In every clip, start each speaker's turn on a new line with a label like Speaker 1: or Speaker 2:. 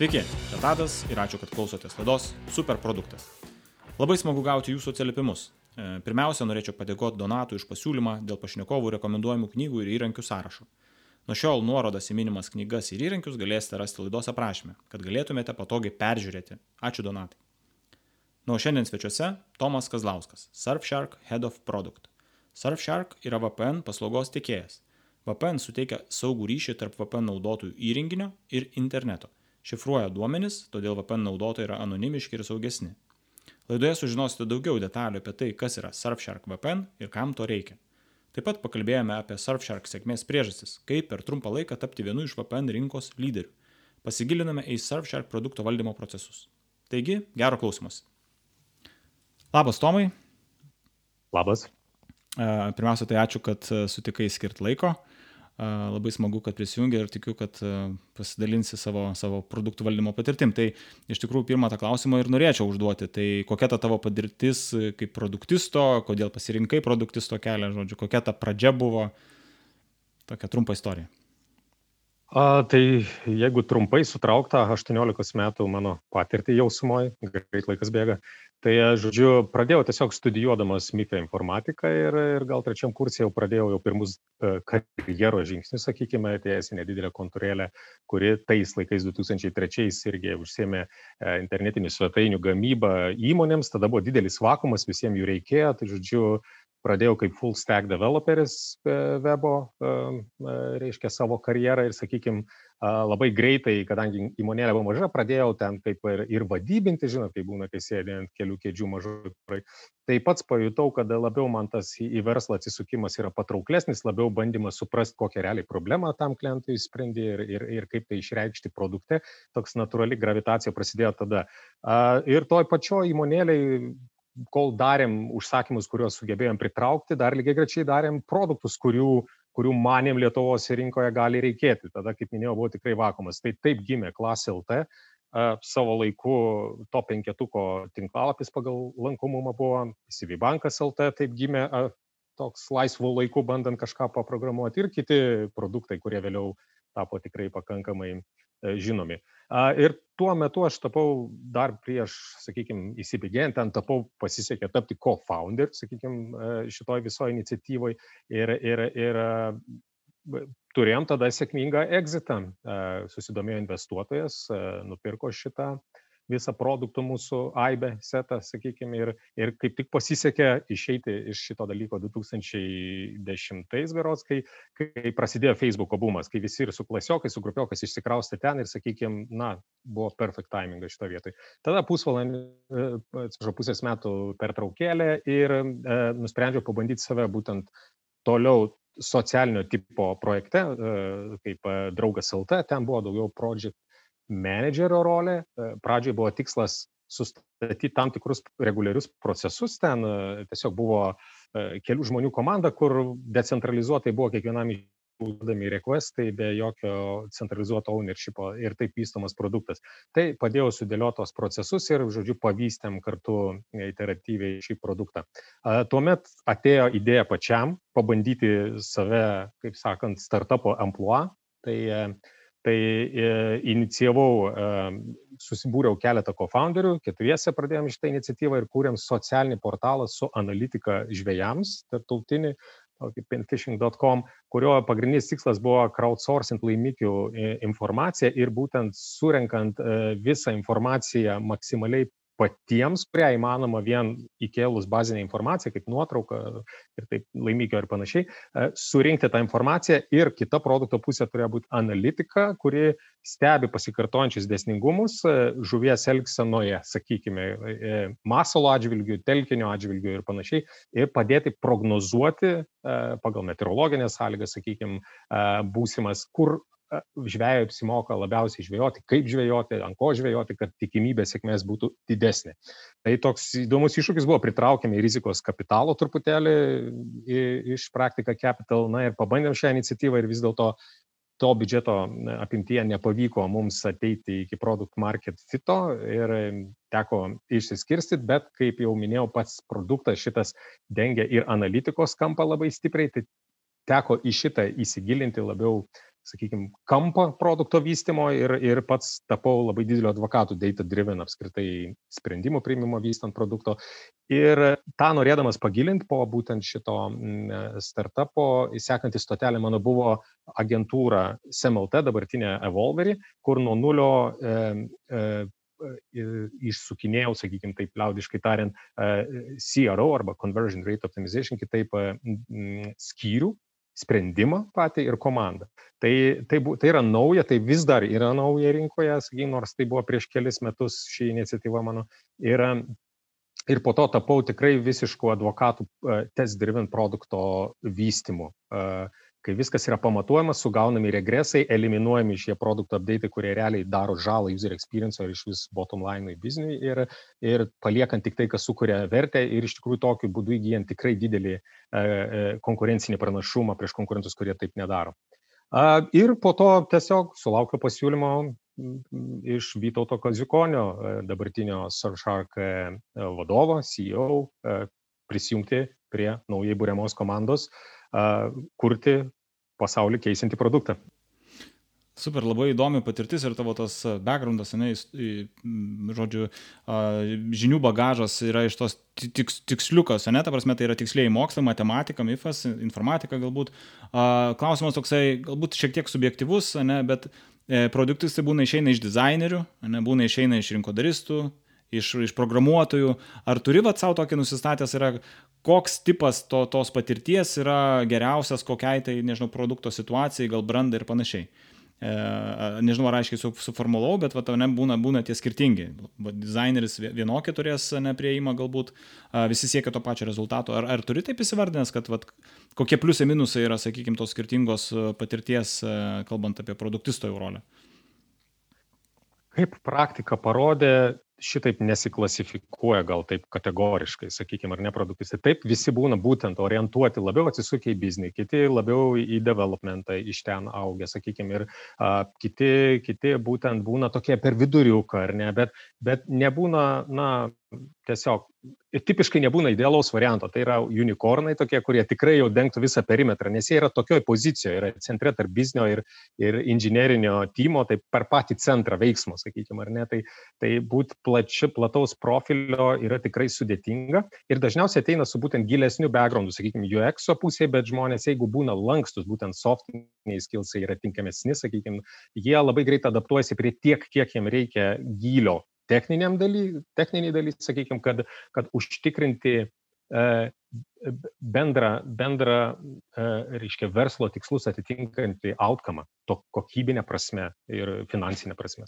Speaker 1: Sveiki, čia Tadas ir ačiū, kad klausotės laidos Super produktas. Labai smagu gauti jūsų atsiliepimus. E, pirmiausia, norėčiau padėkoti Donatui už pasiūlymą dėl pašnekovų rekomenduojamų knygų ir įrankių sąrašo. Nuo šiol nuorodas į minimas knygas ir įrankius galėsite rasti laidos aprašymę, kad galėtumėte patogiai peržiūrėti. Ačiū Donatai. Nuo šiandien svečiuose Tomas Kazlauskas, Surfshark Head of Product. Surfshark yra VPN paslaugos tiekėjas. VPN suteikia saugų ryšį tarp VPN naudotojų įrenginio ir interneto šifruoja duomenis, todėl VPN naudotojai yra anonimiški ir saugesni. Laidoje sužinosite daugiau detalių apie tai, kas yra Surfshark VPN ir kam to reikia. Taip pat pakalbėjome apie Surfshark sėkmės priežastis, kaip per trumpą laiką tapti vienu iš VPN rinkos lyderių. Pasigiliname į Surfshark produkto valdymo procesus. Taigi, gero klausimus. Labas, Tomai.
Speaker 2: Labas.
Speaker 1: Pirmiausia, tai ačiū, kad sutikai skirti laiko. Labai smagu, kad prisijungi ir tikiu, kad pasidalinsi savo, savo produktų valdymo patirtim. Tai iš tikrųjų pirmą tą klausimą ir norėčiau užduoti. Tai kokia ta tavo patirtis kaip produktisto, kodėl pasirinkai produktisto kelią, žodžiu, kokia ta pradžia buvo. Tokia trumpa istorija.
Speaker 2: A, tai jeigu trumpai sutraukta, 18 metų mano patirtį jau sumoji, greit laikas bėga, tai žodžiu pradėjau tiesiog studijuodamas MIFE informatiką ir, ir gal trečiam kursė jau pradėjau jau pirmus e, karjeros žingsnius, sakykime, atėjęs į nedidelę kontorėlę, kuri tais laikais 2003 irgi užsėmė e, internetinių svetainių gamybą įmonėms, tada buvo didelis vakumas, visiems jų reikėjo, tai žodžiu pradėjau kaip full stack developeris e, webo, e, e, reiškia savo karjerą ir, sakykime, labai greitai, kadangi įmonėlė buvo maža, pradėjau ten kaip ir, ir vadybinti, žinot, kai būna, kai sėdė ant kelių kėdžių mažai. Tai pats pajutau, kad labiau man tas į verslą atsisukimas yra patrauklesnis, labiau bandymas suprasti, kokią realiai problemą tam klientui sprendė ir, ir, ir kaip tai išreikšti produkte. Toks natūrali gravitacija prasidėjo tada. Ir toj pačioj įmonėliai kol darėm užsakymus, kuriuos sugebėjom pritraukti, dar lygiai grečiai darėm produktus, kurių, kurių manėm Lietuvos rinkoje gali reikėti. Tada, kaip minėjau, buvo tikrai vakumas. Tai taip gimė Klasė LT. Savo laiku to penketuko tinklalapis pagal lankomumą buvo CV bankas LT, taip gimė toks laisvų laikų bandant kažką paprogramuoti ir kiti produktai, kurie vėliau tapo tikrai pakankamai E, žinomi. Ir tuo metu aš tapau dar prieš, sakykime, įsibėgėjant, ten tapau, pasisekė tapti co-founder, sakykime, šitoj visoje iniciatyvoje ir, ir, ir turėjom tada sėkmingą exitą. Susidomėjo investuotojas, nupirko šitą visą produktų mūsų AIBE setą, sakykime, ir, ir kaip tik pasisekė išeiti iš šito dalyko 2010 berots, kai, kai prasidėjo Facebook'o bumas, kai visi ir su klasiokai, su grupiokas išsikraustė ten ir, sakykime, na, buvo perfect timingas šito vietoj. Tada pusvalandį, e, atsiprašau, pusės metų pertraukėlė ir e, nusprendžiau pabandyti save būtent toliau socialinio tipo projekte, e, kaip e, draugas LT, ten buvo daugiau project menedžerio rolė. E, pradžioj buvo tikslas sustatyti tam tikrus reguliarius procesus. Ten e, tiesiog buvo e, kelių žmonių komanda, kur decentralizuotai buvo kiekvienam užduodami requestai be jokio centralizuoto ownershipo ir taip vystomas produktas. Tai padėjo sudėlioti tos procesus ir, žodžiu, pavystėm kartu iteratyviai šį produktą. Tuomet atėjo idėja pačiam pabandyti save, kaip sakant, startupo amplua. Tai uh, tai e, inicijavau, e, susibūriau keletą co-founderių, keturiese pradėjom šitą iniciatyvą ir kūrėm socialinį portalą su analitika žvėjams, tarptautinį, pinfishing.com, kurio pagrindinis tikslas buvo crowdsourcing laimikių e, informaciją ir būtent surenkant visą informaciją maksimaliai patiems, kurią įmanoma vien įkėlus bazinę informaciją, kaip nuotrauką ir taip laimikio ir panašiai, e, surinkti tą informaciją ir kita produkto pusė turėjo būti analitika, kuri stebi pasikartojančius desningumus e, žuvies elgsenoje, sakykime, e, masalo atžvilgių, telkinio atžvilgių ir panašiai, ir padėti prognozuoti pagal meteorologinės sąlygas, sakykime, būsimas, kur žvėjui apsimoka labiausiai žvejoti, kaip žvejoti, ant ko žvejoti, kad tikimybė sėkmės būtų didesnė. Tai toks įdomus iššūkis buvo, pritraukėme rizikos kapitalo truputėlį iš praktika capital, na ir pabandėm šią iniciatyvą ir vis dėlto to biudžeto apimtyje nepavyko mums ateiti iki produkt market fito ir teko išsiskirstyti, bet kaip jau minėjau, pats produktas šitas dengia ir analitikos kampą labai stipriai, tai teko į šitą įsigilinti labiau sakykime, kampą produkto vystimo ir, ir pats tapau labai didelio advokatų data driven apskritai sprendimų priimimo vystant produkto. Ir tą norėdamas pagilinti po būtent šito mm, startupo, sekantis stotelė mano buvo agentūra SMLT, dabartinė Evolvery, kur nuo nulio e, e, išsukinėjau, sakykime, taip liaudiškai tariant, CRO arba Conversion Rate Optimization, kitaip skyrių sprendimą patį ir komandą. Tai, tai, bu, tai yra nauja, tai vis dar yra nauja rinkoje, sakykime, nors tai buvo prieš kelis metus ši iniciatyva mano. Ir, ir po to tapau tikrai visiškų advokatų test driven produkto vystimu. Uh, kai viskas yra pamatuojama, sugaunami regresai, eliminuojami šie produktų update, kurie realiai daro žalą user experience ar iš vis bottom line bizniui ir, ir paliekant tik tai, kas sukuria vertę ir iš tikrųjų tokiu būdu įgyjant tikrai didelį e, e, konkurencinį pranašumą prieš konkurentus, kurie taip nedaro. A, ir po to tiesiog sulaukiu pasiūlymo iš Vytauto Kazikonio, e, dabartinio Surfshark e, vadovo, CEO, prisijungti prie naujai būriamos komandos, kurti pasaulį keisinti produktą.
Speaker 1: Super, labai įdomi patirtis ir tavo tas backgroundas, ne, žodžiu, žinių bagažas yra iš tos tiks, tiksliukas, ne, ta prasme, tai yra tiksliai mokslai, matematika, MIFAS, informatika galbūt. Klausimas toksai, galbūt šiek tiek subjektivus, ne, bet e, produktus tai būna išeina iš dizainerių, ne, būna išeina iš rinkodaristų, iš, iš programuotojų. Ar turi vat savo tokį nusistatęs yra, koks tipas to, tos patirties yra geriausias kokiai tai, nežinau, produkto situacijai, gal brandai ir panašiai. E, nežinau, ar aiškiai su, suformulau, bet va, ne, būna, būna tie skirtingi. Va, dizaineris vienokį turės neprieimą, galbūt visi siekia to pačio rezultato. Ar, ar turi taip įsivardinęs, kad va, kokie pliusai minusai yra, sakykime, tos skirtingos patirties, kalbant apie produktisto rolę?
Speaker 2: Kaip praktika parodė, šitaip nesiklasifikuoja gal taip kategoriškai, sakykime, ar ne produktus. Taip visi būna būtent orientuoti labiau atsisukę į biznį, kiti labiau į developmentą iš ten augę, sakykime, ir a, kiti, kiti būtent būna tokie per viduriuką, ar ne, bet, bet nebūna, na, tiesiog tipiškai nebūna idealaus varianto. Tai yra unicornai tokie, kurie tikrai jau dengtų visą perimetrą, nes jie yra tokioje pozicijoje, yra centre tarp biznio ir, ir inžinerinio timo, tai per patį centrą veiksmo, sakykime, ar ne. Tai, tai būti plači, plataus profilio yra tikrai sudėtinga ir dažniausiai ateina su būtent gilesniu backgroundu, sakykime, UX pusėje, bet žmonės, jeigu būna lankstus, būtent softiniai skillsai yra tinkamesni, sakykime, jie labai greit adaptuojasi prie tiek, kiek jiems reikia gylio techniniam daly, techniniai daly, sakykime, kad, kad užtikrinti e, bendrą, bendrą e, reiškia, verslo tikslus atitinkantį outcome, to kokybinę prasme ir finansinę prasme.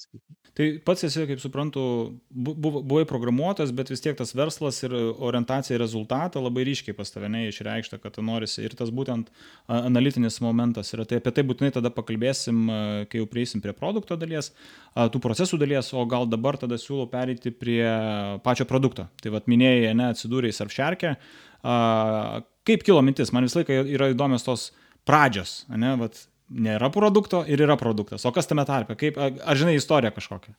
Speaker 1: Tai pats esi, kaip suprantu, bu, buvai programuotas, bet vis tiek tas verslas ir orientacija į rezultatą labai ryškiai pas tave neišreikšta, kad norisi ir tas būtent analitinis momentas yra. Tai apie tai būtinai tada pakalbėsim, kai jau prieisim prie produkto dalies, tų procesų dalies, o gal dabar tada siūlau pereiti prie pačio produkto. Tai vad minėjai, ne, atsidūrė į Sarpšerkę kaip kilo mintis, man visą laiką yra įdomios tos pradžios, ne, vat, nėra produkto ir yra produktas, o kas tame tarpe, kaip, ar žinai istoriją kažkokią?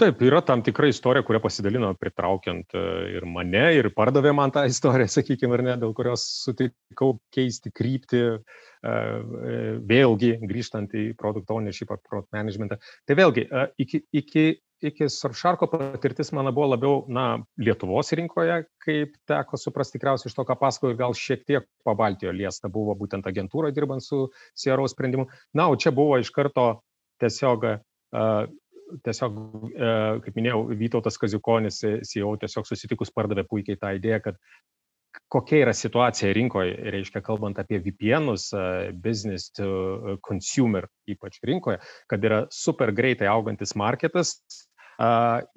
Speaker 2: Taip, yra tam tikra istorija, kurią pasidalino pritraukiant e, ir mane, ir pardavė man tą istoriją, sakykime, ar ne, dėl kurios sutikau keisti kryptį, e, e, vėlgi grįžtant į product ownership ar product managementą. Tai vėlgi, iki, iki iki Surfsharko patirtis mano buvo labiau, na, Lietuvos rinkoje, kaip teko suprasti tikriausiai iš to, ką pasakoju, gal šiek tiek pabaltijo liesta buvo būtent agentūroje dirbant su CRO sprendimu. Na, o čia buvo iš karto tiesiog, tiesiog kaip minėjau, Vytautas Kaziukonis, CEO, tiesiog susitikus pardavė puikiai tą idėją, kad kokia yra situacija rinkoje, reiškia, kalbant apie VPNus, business to consumer, ypač rinkoje, kad yra super greitai augantis marketas,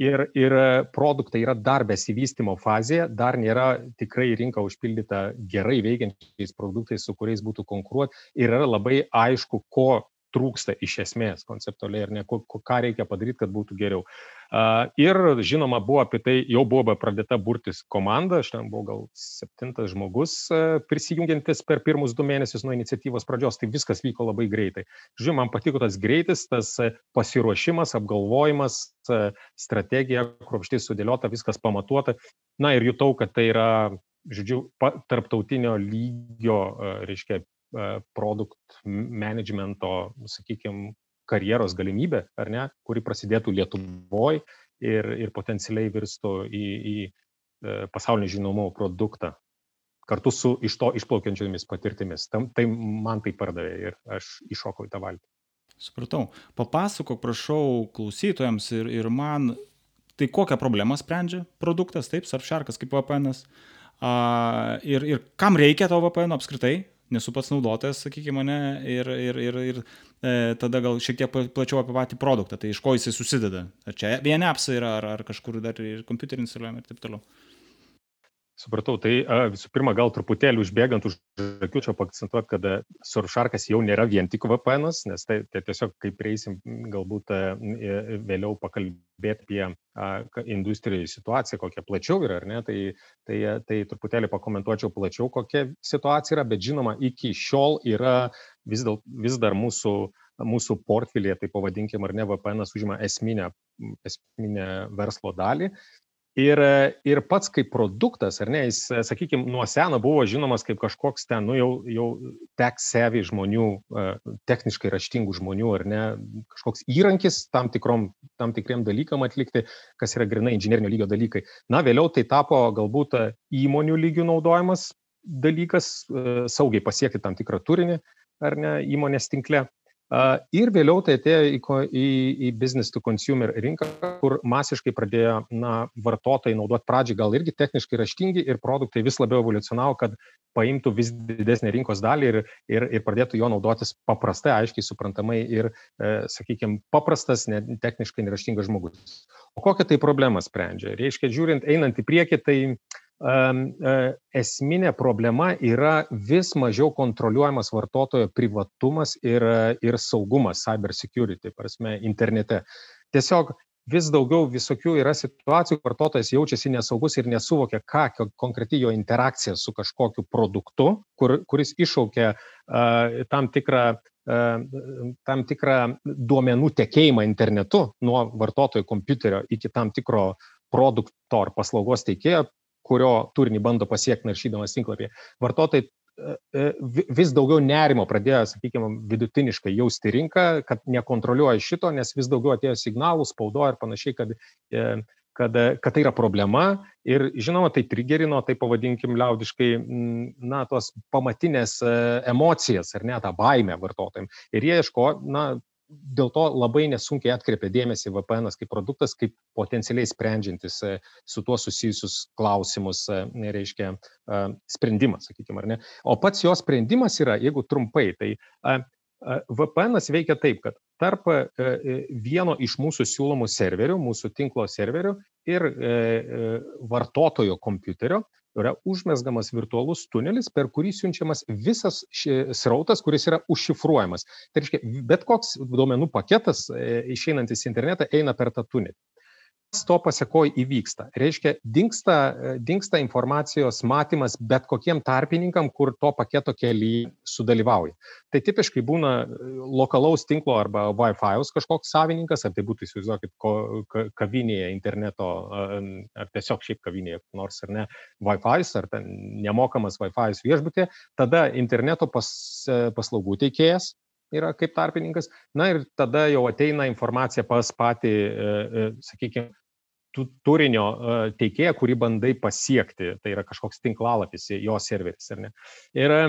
Speaker 2: ir, ir produktai yra dar besivystimo fazėje, dar nėra tikrai rinka užpildyta gerai veikiančiais produktais, su kuriais būtų konkuruoti ir yra labai aišku, ko trūksta iš esmės konceptualiai ir ne, ką reikia padaryti, kad būtų geriau. Ir žinoma, buvo apie tai, jau buvo pradėta burtis komanda, aš ten buvau gal septintas žmogus prisijungiantis per pirmus du mėnesius nuo iniciatyvos pradžios, tai viskas vyko labai greitai. Žinoma, man patiko tas greitis, tas pasiruošimas, apgalvojimas, strategija, kruopštai sudėliota, viskas pamatuota. Na ir jutau, kad tai yra, žodžiu, tarptautinio lygio, reiškia, produkt managemento, sakykime, karjeros galimybė, ar ne, kuri prasidėtų Lietuvoje ir, ir potencialiai virstų į, į pasaulinį žinomų produktą kartu su iš to išplaukiančiomis patirtimis. Tam, tai man tai pardavė ir aš iššokau į tą valtį.
Speaker 1: Supratau. Papasakok, prašau, klausytojams ir, ir man, tai kokią problemą sprendžia produktas, taip, Surfsharkas kaip VPN. Uh, ir, ir kam reikia to VPN apskritai, nesu pats naudotojas, sakykime, mane, ir, ir, ir, ir e, tada gal šiek tiek plačiau apie patį produktą, tai iš ko jisai susideda. Ar čia vieni apsai yra, ar, ar kažkur dar ir kompiuterį instaliuojami ir taip toliau.
Speaker 2: Supratau, tai visų pirma, gal truputėlį užbėgant už akių čia pakcentuoti, kad Surfsharkas jau nėra vien tik VPN, nes tai, tai tiesiog, kai prieisim galbūt vėliau pakalbėti apie industrijų situaciją, kokia plačiau yra, ar ne, tai, tai, tai truputėlį pakomentuočiau plačiau, kokia situacija yra, bet žinoma, iki šiol yra vis, dėl, vis dar mūsų mūsų portfelėje, tai pavadinkim, ar ne, VPN užima esminę, esminę verslo dalį Ir, ir pats kaip produktas, ar ne, jis, sakykime, nuo seno buvo žinomas kaip kažkoks ten, nu jau, jau tek sevi žmonių, techniškai raštingų žmonių, ar ne, kažkoks įrankis tam, tikrom, tam tikriem dalykam atlikti, kas yra grinai inžinierinio lygio dalykai. Na, vėliau tai tapo galbūt įmonių lygių naudojamas dalykas, saugiai pasiekti tam tikrą turinį, ar ne, įmonės tinkle. Ir vėliau tai atėjo į, į, į business to consumer rinką, kur masiškai pradėjo na, vartotojai naudoti pradžiai gal irgi techniškai raštingi ir produktai vis labiau evoliucionavo, kad paimtų vis didesnį rinkos dalį ir, ir, ir pradėtų jo naudotis paprastai, aiškiai suprantamai ir, e, sakykime, paprastas, ne, techniškai neraštingas žmogus. O kokią tai problemą sprendžia? Reiškia, žiūrint, einant į priekį, tai uh, esminė problema yra vis mažiau kontroliuojamas vartotojo privatumas ir, ir saugumas, cyber security, prasme, internete. Tiesiog vis daugiau visokių yra situacijų, vartotojas jaučiasi nesaugus ir nesuvokia, ką konkreti jo interakcija su kažkokiu produktu, kur, kuris iššaukia uh, tam tikrą tam tikrą duomenų tekėjimą internetu nuo vartotojo kompiuterio iki tam tikro produkto ar paslaugos teikėjo kurio turinį bando pasiekti naršydamas tinklapyje. Vartotojai e, e, vis daugiau nerimo pradėjo, sakykime, vidutiniškai jausti rinką, kad nekontroliuoja šito, nes vis daugiau atėjo signalų, spaudo ir panašiai, kad, e, kad, kad tai yra problema ir, žinoma, tai trigerino, tai pavadinkim liaudiškai, na, tos pamatinės emocijas ar ne, tą baimę vartotojams. Ir jie ieško, na, dėl to labai nesunkiai atkreipia dėmesį VPN kaip produktas, kaip potencialiai sprendžiantis e, su tuo susijusius klausimus, e, reiškia, e, sprendimas, sakykime, ar ne. O pats jo sprendimas yra, jeigu trumpai, tai VPN veikia taip, kad tarp vieno iš mūsų siūlomų serverių, mūsų tinklo serverių ir vartotojo kompiuterio yra užmesgamas virtualus tunelis, per kurį siunčiamas visas srautas, kuris yra užšifruojamas. Tai reiškia, bet koks duomenų paketas e, išeinantis į internetą eina per tą tunelį to pasiekoje įvyksta? Reiškia, dinksta, dinksta informacijos matymas bet kokiem tarpininkam, kur to paketo kelyje sudalyvauja. Tai tipiškai būna e, lokalaus tinklo arba Wi-Fi kažkoks savininkas, ar tai būtų, įsivaizduokit, kavinėje interneto, ar tiesiog šiaip kavinėje, nors ar ne, Wi-Fi, ar ten nemokamas Wi-Fi viešbutė, tada interneto pas, e, paslaugų teikėjas yra kaip tarpininkas. Na ir tada jau ateina informacija pas patį, e, sakykime, turinio e, teikėją, kurį bandai pasiekti. Tai yra kažkoks tinklalapis, jo serveris. Ir e,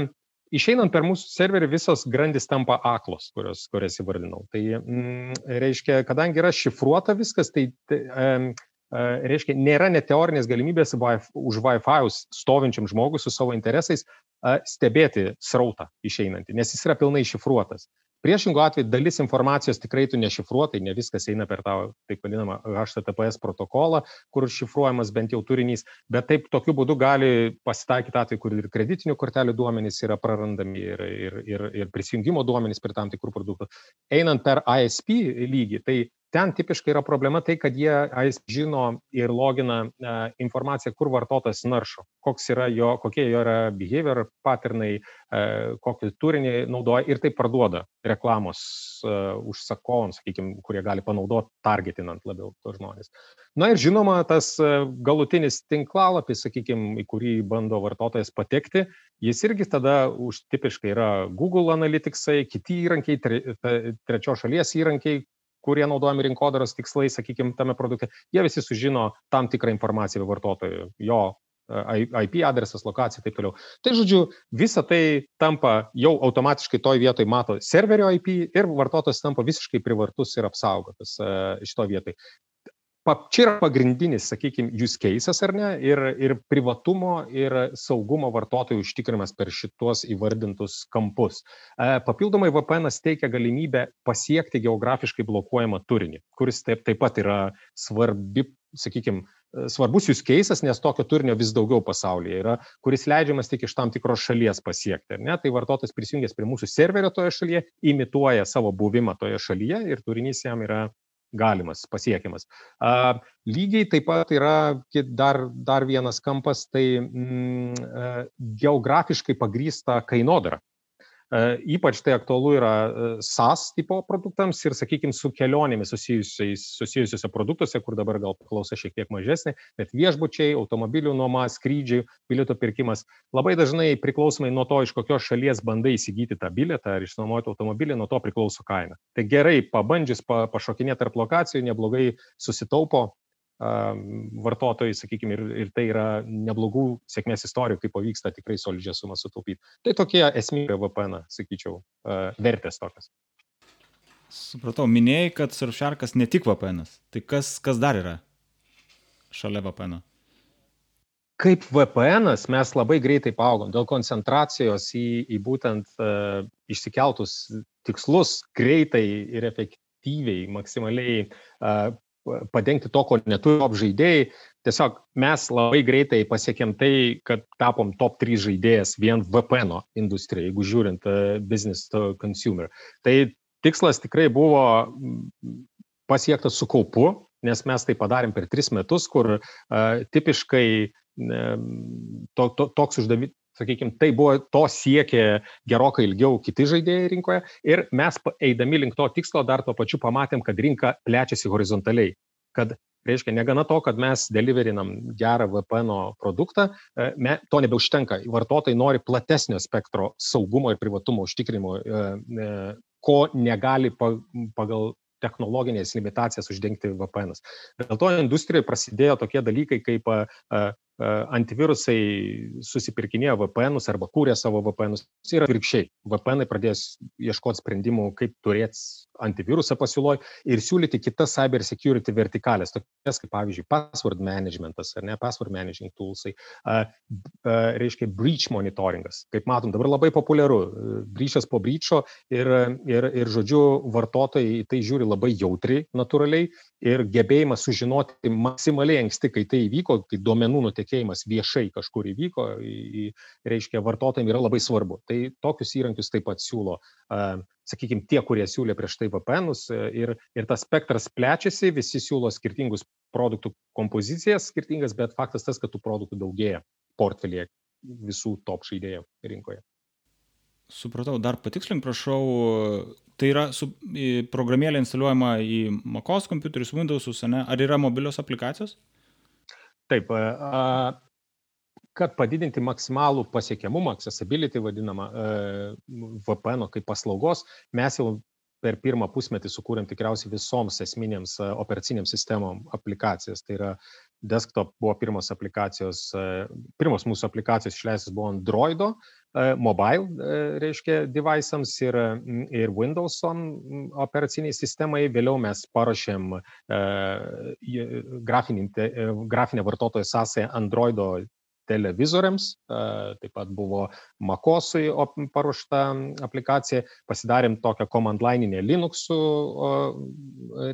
Speaker 2: išeinant per mūsų serverį visos grandis tampa aklos, kurios, kurias įvardinau. Tai mm, reiškia, kadangi yra šifruota viskas, tai, tai um, reiškia, nėra net teorinės galimybės už Wi-Fi stovinčiam žmogui su savo interesais stebėti srautą išeinantį, nes jis yra pilnai šifruotas. Priešingų atveju dalis informacijos tikrai tu nešifruotai, ne viskas eina per tą taip vadinamą HTTPS protokolą, kur šifruojamas bent jau turinys, bet taip tokiu būdu gali pasitaikyti atveju, kur ir kreditinių kortelių duomenys yra prarandami ir, ir, ir, ir prisijungimo duomenys prie tam tikrų produktų. Einant per ISP lygį, tai ten tipiškai yra problema tai, kad jie žino ir logina informaciją, kur vartotojas naršo, koks yra jo, kokie jo yra behavior patternai, e, kokį turinį naudoja ir tai parduoda reklamos e, užsakovams, sakykime, kurie gali panaudoti targetinant labiau tos žmonės. Na ir žinoma, tas e, galutinis tinklalapis, sakykime, į kurį bando vartotojas patekti, jis irgi tada už tipiškai yra Google Analyticsai, kiti įrankiai, tre, trečios šalies įrankiai, kurie naudojami rinkodaros tikslais, sakykime, tame produkte, jie visi sužino tam tikrą informaciją apie vartotoją, jo e, IP adresas, lokacija ir taip toliau. Tai žodžiu, visa tai tampa jau automatiškai toj vietoj mato serverio IP ir vartotojas tampa visiškai privartus ir apsaugotas e, šito vietoj čia yra pagrindinis, sakykime, use cases ar ne, ir, ir privatumo, ir saugumo vartotojų užtikrinimas per šitos įvardintus kampus. E, papildomai VPN teikia galimybę pasiekti geografiškai blokuojamą turinį, kuris taip, taip pat yra svarbi, sakykime, svarbus use cases, nes tokio turinio vis daugiau pasaulyje yra, kuris leidžiamas tik iš tam tikros šalies pasiekti. Tai vartotojas prisijungęs prie mūsų serverio toje šalyje, imituoja savo buvimą toje šalyje ir turinys jam yra galimas, pasiekiamas. A, lygiai taip pat yra dar, dar vienas kampas, tai mm, geografiškai pagrįsta kainodara. E, ypač tai aktualu yra e, SaaS tipo produktams ir, sakykime, su kelionėmis susijusiuose produktuose, kur dabar gal paklausa šiek tiek mažesnė, bet viešbučiai, automobilių nuoma, skrydžiai, bilieto pirkimas labai dažnai priklausomai nuo to, iš kokios šalies bandai įsigyti tą bilietą ar išnuomoti automobilį, nuo to priklauso kaina. Tai gerai, pabandžius pa, pašokinėti tarp lokacijų, neblogai susitaupo vartotojai, sakykime, ir, ir tai yra neblogų sėkmės istorijų, kaip pavyksta tikrai solidžią sumą sutaupyti. Tai tokie esminė VPN, sakyčiau, vertės tokios.
Speaker 1: Supratau, minėjai, kad Surfsharkas ne tik VPN. Tai kas, kas dar yra šalia VPN?
Speaker 2: Kaip VPN mes labai greitai paaugom dėl koncentracijos į, į būtent uh, išsikeltus tikslus greitai ir efektyviai, maksimaliai uh, padengti to, ko neturi top žaidėjai. Tiesiog mes labai greitai pasiekėm tai, kad tapom top 3 žaidėjas vien VPN industrijai, jeigu žiūrint uh, business to consumer. Tai tikslas tikrai buvo pasiektas su kaupu, nes mes tai padarėm per 3 metus, kur uh, tipiškai to, to, toks uždavinys sakykime, tai buvo to siekė gerokai ilgiau kiti žaidėjai rinkoje ir mes eidami link to tikslo dar tuo pačiu pamatėm, kad rinka plečiasi horizontaliai kad reiškia negana to, kad mes deliverinam gerą VPN produktą, e, me, to nebeužtenka. Vartotojai nori platesnio spektro saugumo ir privatumo užtikrinimo, e, e, ko negali pagal technologinės limitacijas uždengti VPN. Dėl to industrijoje prasidėjo tokie dalykai kaip antivirusai susipirkinėjo VPNus arba kūrė savo VPNus. Ir atvirkščiai, VPN pradės ieškoti sprendimų, kaip turėti antivirusą pasiūloj ir siūlyti kitas cyber security vertikalės, tokias kaip pavyzdžiui password managementas ar ne, password managing toolsai, a, a, reiškia breach monitoringas. Kaip matom, dabar labai populiaru, breachas po breacho ir, ir, ir žodžiu, vartotojai tai žiūri labai jautriai, natūraliai ir gebėjimas sužinoti maksimaliai anksti, kai tai įvyko, kai duomenų nutekėjimas viešai kažkur įvyko, į, reiškia, vartotojams yra labai svarbu. Tai tokius įrankius taip pat siūlo, sakykime, tie, kurie siūlė prieš tai VPNus e, ir, ir tas spektras plečiasi, visi siūlo skirtingus produktų kompozicijas skirtingas, bet faktas tas, kad tų produktų daugėja portfelėje visų top žaidėjų rinkoje.
Speaker 1: Supratau, dar patikslink, prašau, tai yra su, programėlė instaliuojama į MacOS kompiuterius, Windowsus, ar yra mobilios aplikacijos?
Speaker 2: Taip, a, kad padidinti maksimalų pasiekiamumą, accessibility vadinamą VPN kaip paslaugos, mes jau per pirmą pusmetį sukūrėm tikriausiai visoms esminėms operacinėms sistemom aplikacijas. Tai yra desktop buvo pirmos aplikacijos, pirmos mūsų aplikacijos išleistos buvo Androido, mobile, reiškia, device'ams ir, ir Windows operaciniai sistemai. Vėliau mes paruošėm grafinę vartotojo sąsąją Androido televizoriams, taip pat buvo Makosui paruošta aplikacija, pasidarėm tokią command lininę Linuxų,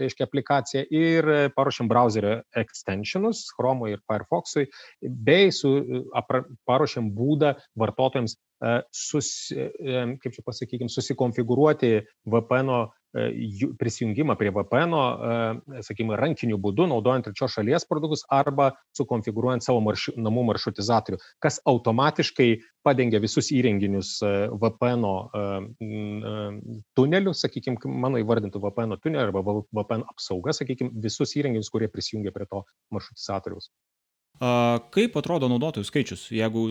Speaker 2: reiškia, aplikaciją ir paruošėm browserio extensionus Chrome ir Firefoxui, bei su, apra, paruošėm būdą vartotojams susi, kaip čia pasakykime, susikonfigūruoti VPN prisijungimą prie VPN, sakykime, rankiniu būdu, naudojant trečios šalies produktus arba sukonfigūruojant savo marši, namų maršrutizatorių, kas automatiškai padengia visus įrenginius VPN tunelių, sakykime, mano įvardintų VPN tunelių arba VPN apsauga, sakykime, visus įrenginius, kurie prisijungia prie to maršrutizatoriaus.
Speaker 1: Kaip atrodo naudotojų skaičius, jeigu,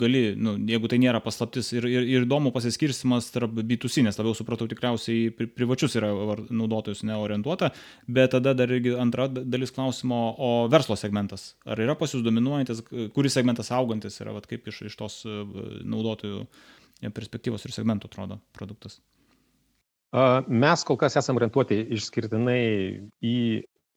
Speaker 1: gali, nu, jeigu tai nėra paslaptis ir, ir, ir įdomu pasiskirstimas tarp B2C, nes labiau supratau tikriausiai pri, privačius yra naudotojus neorientuota, bet tada dar irgi antra dalis klausimo, o verslo segmentas. Ar yra pas jūs dominuojantis, kuris segmentas augantis yra, vat, kaip iš, iš tos e, naudotojų perspektyvos ir segmentų atrodo produktas?
Speaker 2: Mes kol kas esame orientuoti išskirtinai į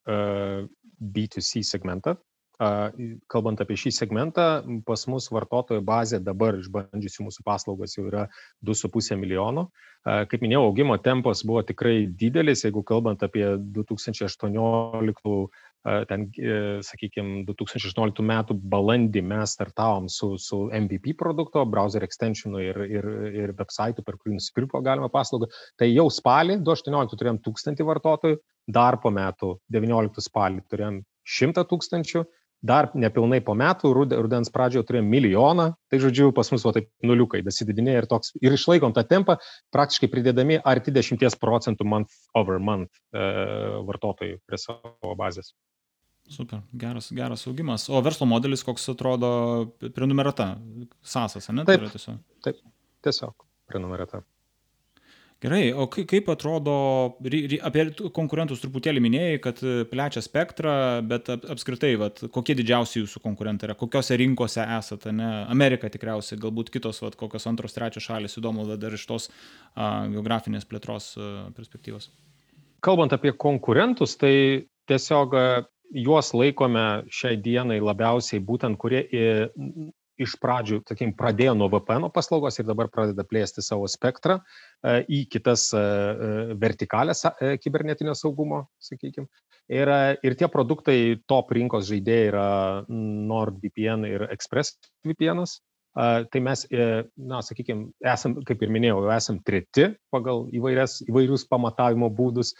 Speaker 2: B2C segmentą, kalbant apie šį segmentą, pas mus vartotojų bazė dabar išbandžiusių mūsų paslaugas jau yra 2,5 milijono. Kaip minėjau, augimo tempas buvo tikrai didelis, jeigu kalbant apie 2018 ten, e, sakykime, 2018 metų balandį mes startavom su, su MVP produkto, browser extensionu ir, ir, ir website, per kurį nusipirko galima paslaugą. Tai jau spalį 2018 turėjom 1000 vartotojų, dar po metų 19 spalį turėjom 100 tūkstančių, dar nepilnai po metų, rudens pradžioje turėjome milijoną, tai žodžiu, pas mus va taip nuliukai dasididinėja ir toks, ir išlaikom tą tempą, praktiškai pridėdami arti 10 procentų month over month e, vartotojų prie savo bazės.
Speaker 1: Super, geras, geras augimas. O verslo modelis koks atrodo prenumerata? Sasas, ne?
Speaker 2: Taip, tai tiesiog. taip, tiesiog prenumerata.
Speaker 1: Gerai, o kaip atrodo, apie konkurentus truputėlį minėjai, kad e, plečia spektrą, bet apskritai, vat, kokie didžiausi jūsų konkurentai yra, kokiose rinkose esate, ne? Amerika tikriausiai, galbūt kitos, vat, kokios antros, trečios šalis, įdomu dar iš tos a, geografinės plėtros a, perspektyvos.
Speaker 2: Kalbant apie konkurentus, tai tiesiog juos laikome šiai dienai labiausiai būtent, kurie iš pradžių, sakykim, pradėjo nuo VPN paslaugos ir dabar pradeda plėsti savo spektrą e, į kitas e, e, vertikalės kibernetinio saugumo, sakykim. Ir, ir tie produktai top rinkos žaidėjai yra NordVPN ir ExpressVPN. Tai mes, na, sakykime, esam, kaip ir minėjau, esam treti pagal įvairias, įvairius pamatavimo būdus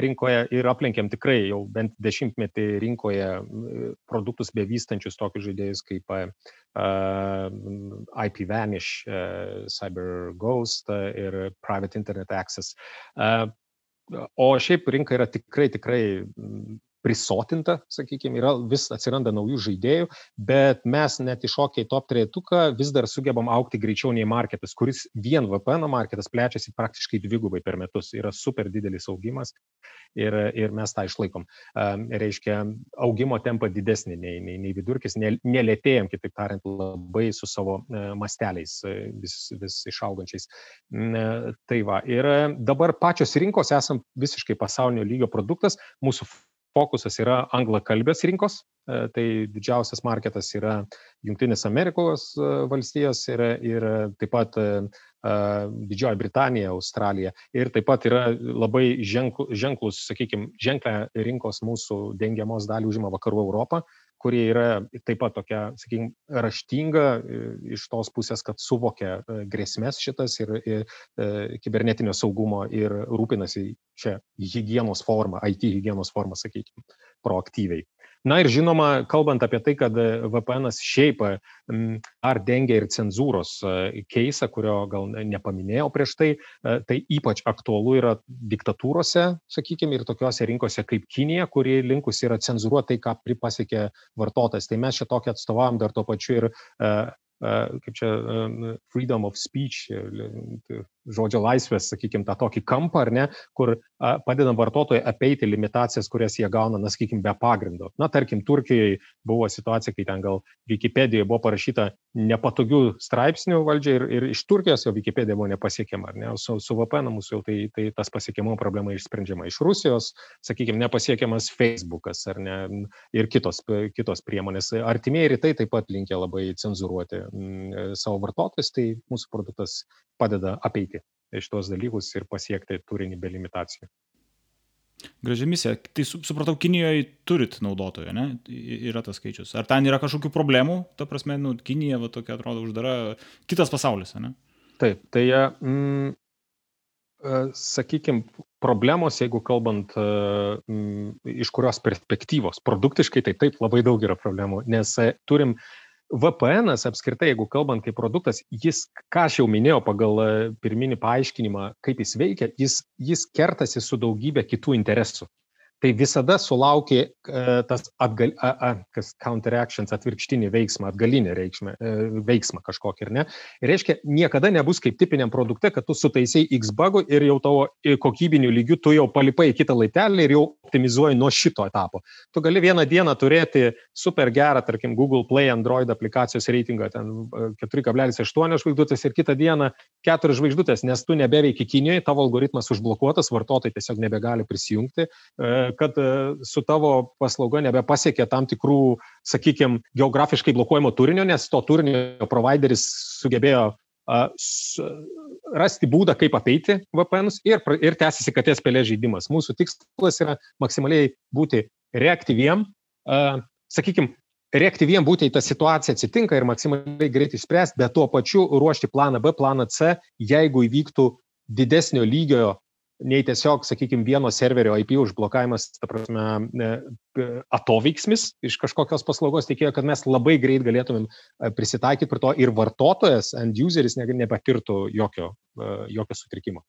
Speaker 2: rinkoje ir aplenkėm tikrai jau bent dešimtmetį rinkoje produktus bevystančius tokius žaidėjus kaip uh, IP Vanish, uh, Cyber Ghost uh, ir Private Internet Access. Uh, o šiaip rinka yra tikrai, tikrai prisotinta, sakykime, yra, vis atsiranda naujų žaidėjų, bet mes net iššokę į top trejetuką vis dar sugebam aukti greičiau nei marketas, kuris vien VPN marketas plečiasi praktiškai dvigubai per metus. Yra super didelis augimas ir, ir mes tą išlaikom. Reiškia, augimo tempa didesnį nei, nei, nei vidurkis, nelėtėjom, kitaip tariant, labai su savo e, masteliais e, vis, vis išaugančiais. E, tai va, ir dabar pačios rinkos esam visiškai pasaulinio lygio produktas, mūsų fokusas yra anglakalbės rinkos, e, tai didžiausias marketas yra Junktinės Amerikos e, valstijos ir, ir taip pat e, Didžioji Britanija, Australija. Ir taip pat yra labai ženklus, sakykime, ženklę rinkos mūsų dengiamos dalį užima Vakarų Europą, kurie yra taip pat tokia, sakykime, raštinga e, iš tos pusės, kad suvokia e, grėsmės šitas ir, ir, ir kibernetinio saugumo ir rūpinasi čia hygienos formą, IT hygienos formą, sakykime, proaktyviai. Na ir žinoma, kalbant apie tai, kad VPN šiaip ar dengia ir cenzūros keisą, kurio gal nepaminėjau prieš tai, tai ypač aktualu yra diktatūrose, sakykime, ir tokiuose rinkose kaip Kinija, kuri linkus yra cenzuruoti tai, ką pripasiekė vartotojas. Tai mes tokį atstovavom dar tuo pačiu ir kaip čia freedom of speech, žodžio laisvės, sakykime, tą tokį kampą, ar ne, kur padedam vartotojai apeiti limitacijas, kurias jie gauna, na, sakykime, be pagrindo. Na, tarkim, Turkijoje buvo situacija, kai ten gal Wikipedijoje buvo parašyta nepatogių straipsnių valdžiai ir, ir iš Turkijos jo Wikipedija buvo nepasiekiama, ar ne, su, su VPN mūsų jau tai, tai tas pasiekiamo problema išsprendžiama. Iš Rusijos, sakykime, nepasiekiamas Facebookas, ar ne, ir kitos, kitos priemonės. Artimieji rytai taip pat linkia labai cenzuruoti m, savo vartotojus, tai mūsų produktas padeda apeiti šitos dalykus ir pasiekti turinį be limitacijų.
Speaker 1: Graži misija. Tai supratau, Kinijoje turit naudotojų, ne? Yra tas skaičius. Ar ten yra kažkokių problemų? Ta prasme, nu, Kinija va, tokia atrodo uždara. Kitas pasaulis, ne?
Speaker 2: Taip, tai, mm, sakykime, problemos, jeigu kalbant m, iš kurios perspektyvos. Produktiškai tai taip labai daug yra problemų, nes turim VPN apskritai, jeigu kalbant kaip produktas, jis, ką aš jau minėjau pagal pirminį paaiškinimą, kaip jis veikia, jis, jis kertasi su daugybė kitų interesų tai visada sulaukė e, tas atgal, a, a, kas counteractions, atvirkštinį veiksmą, atgalinį reikšmę, e, veiksmą kažkokį, ir ne? Ir reiškia, niekada nebus kaip tipiniam produkte, kad tu sutaisiai X bugų ir jau tavo kokybiniu lygiu tu jau palipai kitą laiptelį ir jau optimizuoji nuo šito etapo. Tu gali vieną dieną turėti super gerą, tarkim, Google Play Android aplikacijos reitingą, ten 4,8 e, žvaigždutės ir kitą dieną 4 žvaigždutės, nes tu nebeveiki Kinijoje, tavo algoritmas užblokuotas, vartotojai tiesiog nebegali prisijungti kad e, su tavo paslauga nebepasiekė tam tikrų, sakykime, geografiškai blokuojamo turinio, nes to turinio provideris sugebėjo rasti būdą, kaip apeiti VPNus ir, ir tęsiasi katės pelė žaidimas. Mūsų tikslas yra maksimaliai būti reaktyviem, sakykime, reaktyviem būti į tą situaciją atsitinka ir maksimaliai greitai spręsti, bet tuo pačiu ruošti planą B, planą C, jeigu įvyktų didesnio lygio nei tiesiog, sakykime, vieno serverio IP užblokavimas, ta prasme, atoveiksmis iš kažkokios paslaugos tikėjo, kad mes labai greit galėtumėm e, prisitaikyti prie to ir vartotojas, end useris nepatirtų jokio, e, jokio sutrikimo.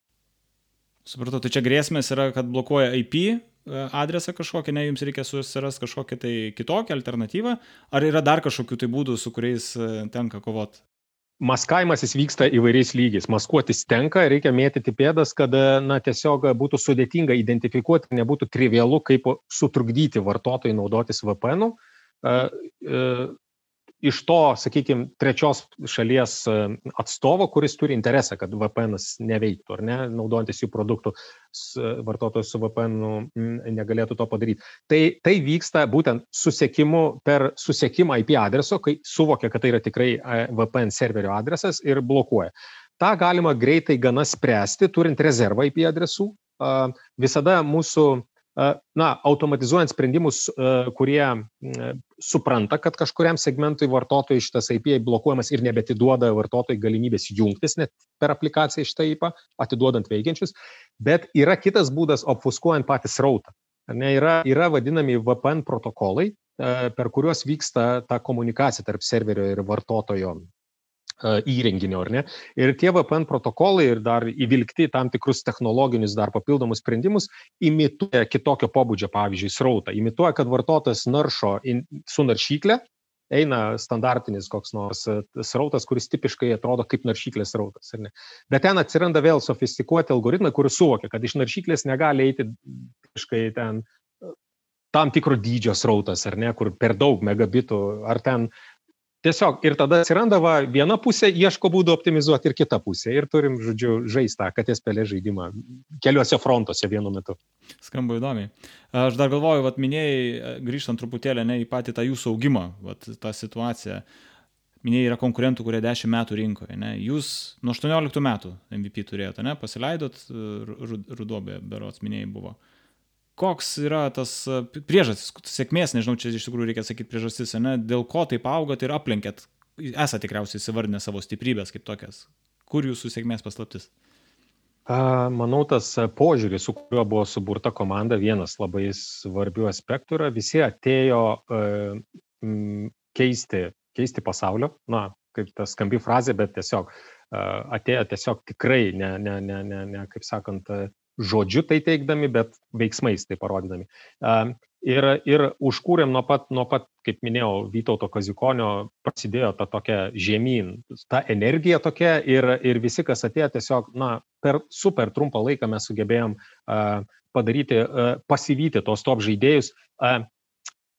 Speaker 1: Supratau, tai čia grėsmės yra, kad blokuoja IP e, adresą kažkokį, ne, jums reikia susirasti kažkokią tai kitokią alternatyvą, ar yra dar kažkokių tai būdų, su kuriais tenka kovoti?
Speaker 2: Maskavimas jis vyksta įvairiais lygiais. Maskuotis tenka, reikia mėtyti pėdas, kad na, tiesiog būtų sudėtinga identifikuoti, nebūtų trivialu, kaip sutrukdyti vartotojai naudotis VPN. Iš to, sakykime, trečios šalies e, atstovo, kuris turi interesą, kad VPN neveiktų, ar ne, naudojantis jų produktų, vartotojas su VPN negalėtų to padaryti. Tai, tai vyksta būtent susiekimu per susiekimą IP adreso, kai suvokia, kad tai yra tikrai e, VPN serverio adresas ir blokuoja. Ta galima greitai gana spręsti, turint rezervą IP adresų. Visada mūsų na, automatizuojant sprendimus, kurie supranta, kad kažkuriam segmentui vartotojai šitas IP blokuojamas ir nebetiduoda vartotojai galimybės jungtis net per aplikaciją šitą IP, atiduodant veikiančius, bet yra kitas būdas obfuskuojant patį srautą. Ne, yra, yra vadinami VPN protokolai, per kuriuos vyksta ta komunikacija tarp serverio ir vartotojo įrenginio, ar ne? Ir tie VPN protokolai ir dar įvilgti tam tikrus technologinius dar papildomus sprendimus imituoja kitokio pobūdžio, pavyzdžiui, srautą. Imituoja, kad vartotojas naršo su naršyklė, eina standartinis koks nors srautas, kuris tipiškai atrodo kaip naršyklės srautas. Bet ten atsiranda vėl sofistikuoti algoritmai, kuris suvokia, kad iš naršyklės negali eiti tipiškai ten tam tikro dydžio srautas, ar ne, kur per daug megabitų, ar ten Tiesiog ir tada atsiranda va, viena pusė, ieško būdų optimizuoti ir kita pusė. Ir turim, žodžiu, žaistą katės pelė žaidimą keliuose frontuose vienu metu.
Speaker 1: Skamba įdomiai. Aš dar galvoju, vat, minėjai, grįžtant truputėlį ne į patį tą jūsų augimą, vat, tą situaciją. Minėjai, yra konkurentų, kurie 10 metų rinkoje. Ne? Jūs nuo 18 metų MVP turėjote, ne? pasileidot, Rudobė, berots minėjai buvo. Uh, koks yra tas e, priežastis, sėkmės, nežinau, čia iš tikrųjų reikia sakyti priežastis, ne, dėl ko taip augot ir aplenkėt, esate tikriausiai įsivardinę savo stiprybės kaip tokias. Kur jūsų sėkmės paslaptis?
Speaker 2: Manau, tas požiūris, su kuriuo buvo suburta komanda, vienas labai svarbių aspektų yra, visi atėjo uh, keisti, keisti pasaulio, na, kaip ta skambi frazė, bet tiesiog uh, atėjo tiesiog tikrai, ne, ne, ne, ne, ne kaip sakant, žodžiu tai teikdami, bet veiksmais tai parodydami. Ir, ir užkūrėm nuo pat, nuo pat, kaip minėjau, Vytauto Kazikonio prasidėjo ta tokia žemyn, ta energija tokia ir, ir visi, kas atėjo, tiesiog, na, per super trumpą laiką mes sugebėjom uh, padaryti, uh, pasivyti tos top žaidėjus, uh,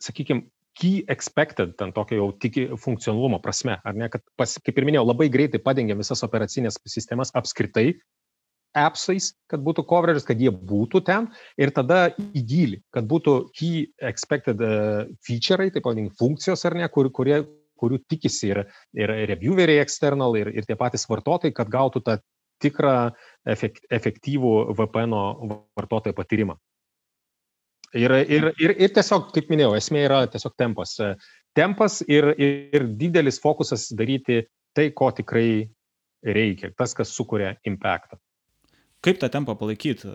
Speaker 2: sakykime, key expected, ten tokio jau tiki funkcionalumo prasme, ar ne, kad, pas, kaip ir minėjau, labai greitai padengėm visas operacinės sistemas apskritai, appsais, kad būtų coverages, kad jie būtų ten ir tada į gilį, kad būtų key expected uh, feature'ai, taip vadinkim, funkcijos ar ne, kur, kurie, kurių tikisi ir, ir revieweriai external, ir, ir tie patys vartotojai, kad gautų tą tikrą efekt, efektyvų VPN vartotojo patyrimą. Ir, ir, ir, ir tiesiog, kaip minėjau, esmė yra tiesiog tempas. Tempas ir, ir didelis fokusas daryti tai, ko tikrai reikia, tas, kas sukuria impactą.
Speaker 1: Kaip tą tempą palaikyti?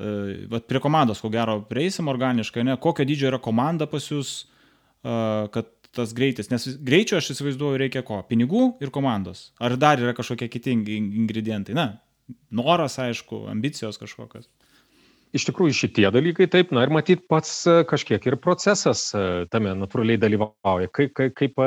Speaker 1: Vat prie komandos, ko gero, prieisim organiškai, ne? Kokio dydžio yra komanda pas jūs, kad tas greitis, nes greičio aš įsivaizduoju reikia ko? Pinigų ir komandos. Ar dar yra kažkokie kiti ingredientai? Na, noras, aišku, ambicijos kažkokios.
Speaker 2: Iš tikrųjų šitie dalykai taip, na ir matyt pats kažkiek ir procesas tame natūraliai dalyvauja. Kaip, kaip, kaip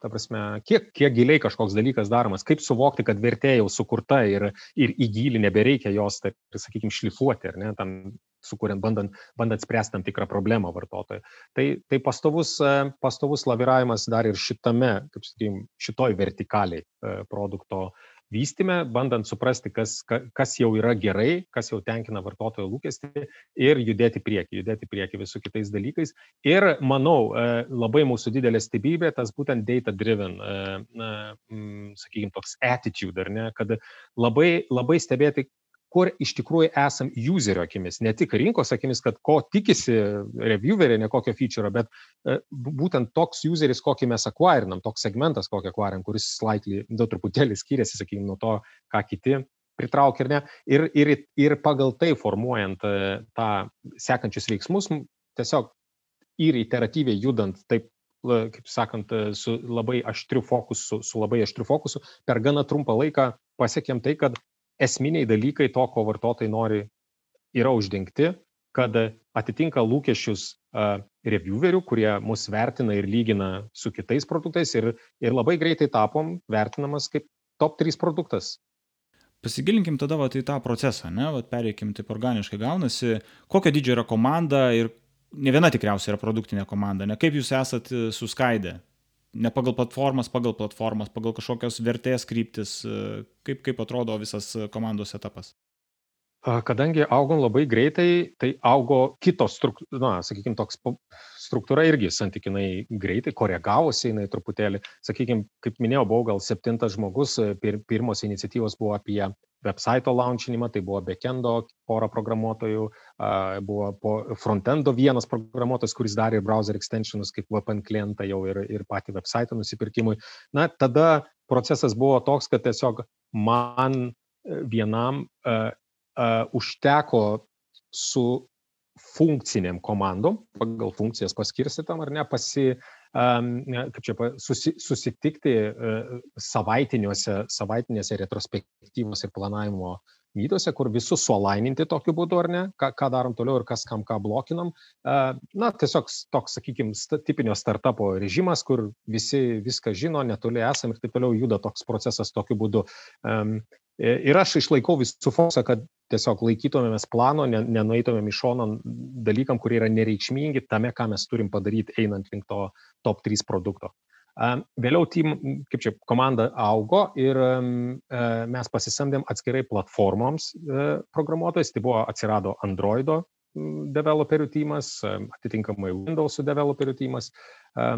Speaker 2: ta prasme, kiek, kiek giliai kažkoks dalykas daromas, kaip suvokti, kad vertė jau sukurta ir, ir į gilį nebereikia jos, taip, sakykime, šlifuoti, ar ne, tam sukuriant, bandant, bandant spręsti tam tikrą problemą vartotojui. Tai, tai pastovus, pastovus laviravimas dar ir šitame, kaip sakykime, šitoj vertikaliai e, produkto vystyme, bandant suprasti, kas, kas jau yra gerai, kas jau tenkina vartotojo lūkestį ir judėti prieki, judėti prieki visų kitais dalykais. Ir manau, e, labai mūsų didelė stebybė, tas būtent data driven, e, sakykime, toks attitude, ar ne, kad labai, labai stebėti, kur iš tikrųjų esam userio akimis, ne tik rinkos akimis, kad ko tikisi revieweriai, ne kokio feature, bet e, būtent toks useris, kokį mes akvarinam, toks segmentas, kokį akvarinam, kuris slightly, du truputėlį skiriasi, sakykime, nuo to, ką kiti pritraukia ir ne. Ir, ir, ir pagal tai formuojant e, tą sekančius veiksmus, tiesiog ir iteratyviai judant taip kaip sakant, e, su labai aštriu fokusu, su labai aštriu fokusu, per gana trumpą laiką pasiekėm tai, kad esminiai dalykai to, ko vartotojai nori, yra uždengti, kad atitinka lūkesčius reviewerių, kurie mus vertina ir lygina su kitais produktais ir, ir labai greitai tapom vertinamas kaip top 3 produktas.
Speaker 1: Pasigilinkim tada vat, į tą procesą, ne, vat, pereikim taip organiškai gaunasi, kokio dydžio yra komanda ir ne viena tikriausiai yra produktinė komanda, ne? Kaip jūs esat suskaidę ne pagal platformas, pagal platformas, pagal kažkokios vertės kryptis, e, kaip, kaip atrodo visas komandos etapas?
Speaker 2: Kadangi augom labai greitai, tai augo kitos, na, sakykime, toks struktūra irgi santykinai greitai, koregavosi jinai truputėlį. Sakykime, kaip minėjau, buvau gal septintas žmogus, pir, pirmos iniciatyvos buvo apie website launchinimą, tai buvo backendo pora programuotojų, buvo frontendo vienas programuotojas, kuris darė browser extensionus kaip VPN klientą jau ir, ir patį website nusipirkimui. Na, tada procesas buvo toks, kad tiesiog man e, vienam uh, uh, užteko su funkciniam komandom, pagal funkcijas paskirstytam ar ne, pasi, kaip čia, susi, susitikti e, savaitiniuose, savaitinėse retrospektyvos ir planavimo mytuose, kur visus suolaininti tokiu būdu, ar ne, ką, ką darom toliau ir kas kam ką blokinam. Na, tiesiog toks, sakykime, tipinio startupo režimas, kur visi viską žino, netoli esam ir taip toliau juda toks procesas tokiu būdu. Ir aš išlaikau visų fokusą, kad tiesiog laikytumėmės plano, nenueitumėm į šoną dalykam, kurie yra nereikšmingi tame, ką mes turim padaryti einant link to top 3 produkto. Vėliau team, kaip čia, komanda augo ir mes pasisamdėm atskirai platformoms e, programuotojais, tai buvo atsirado Androido developerių teamas, atitinkamai Windows developerių teamas, e,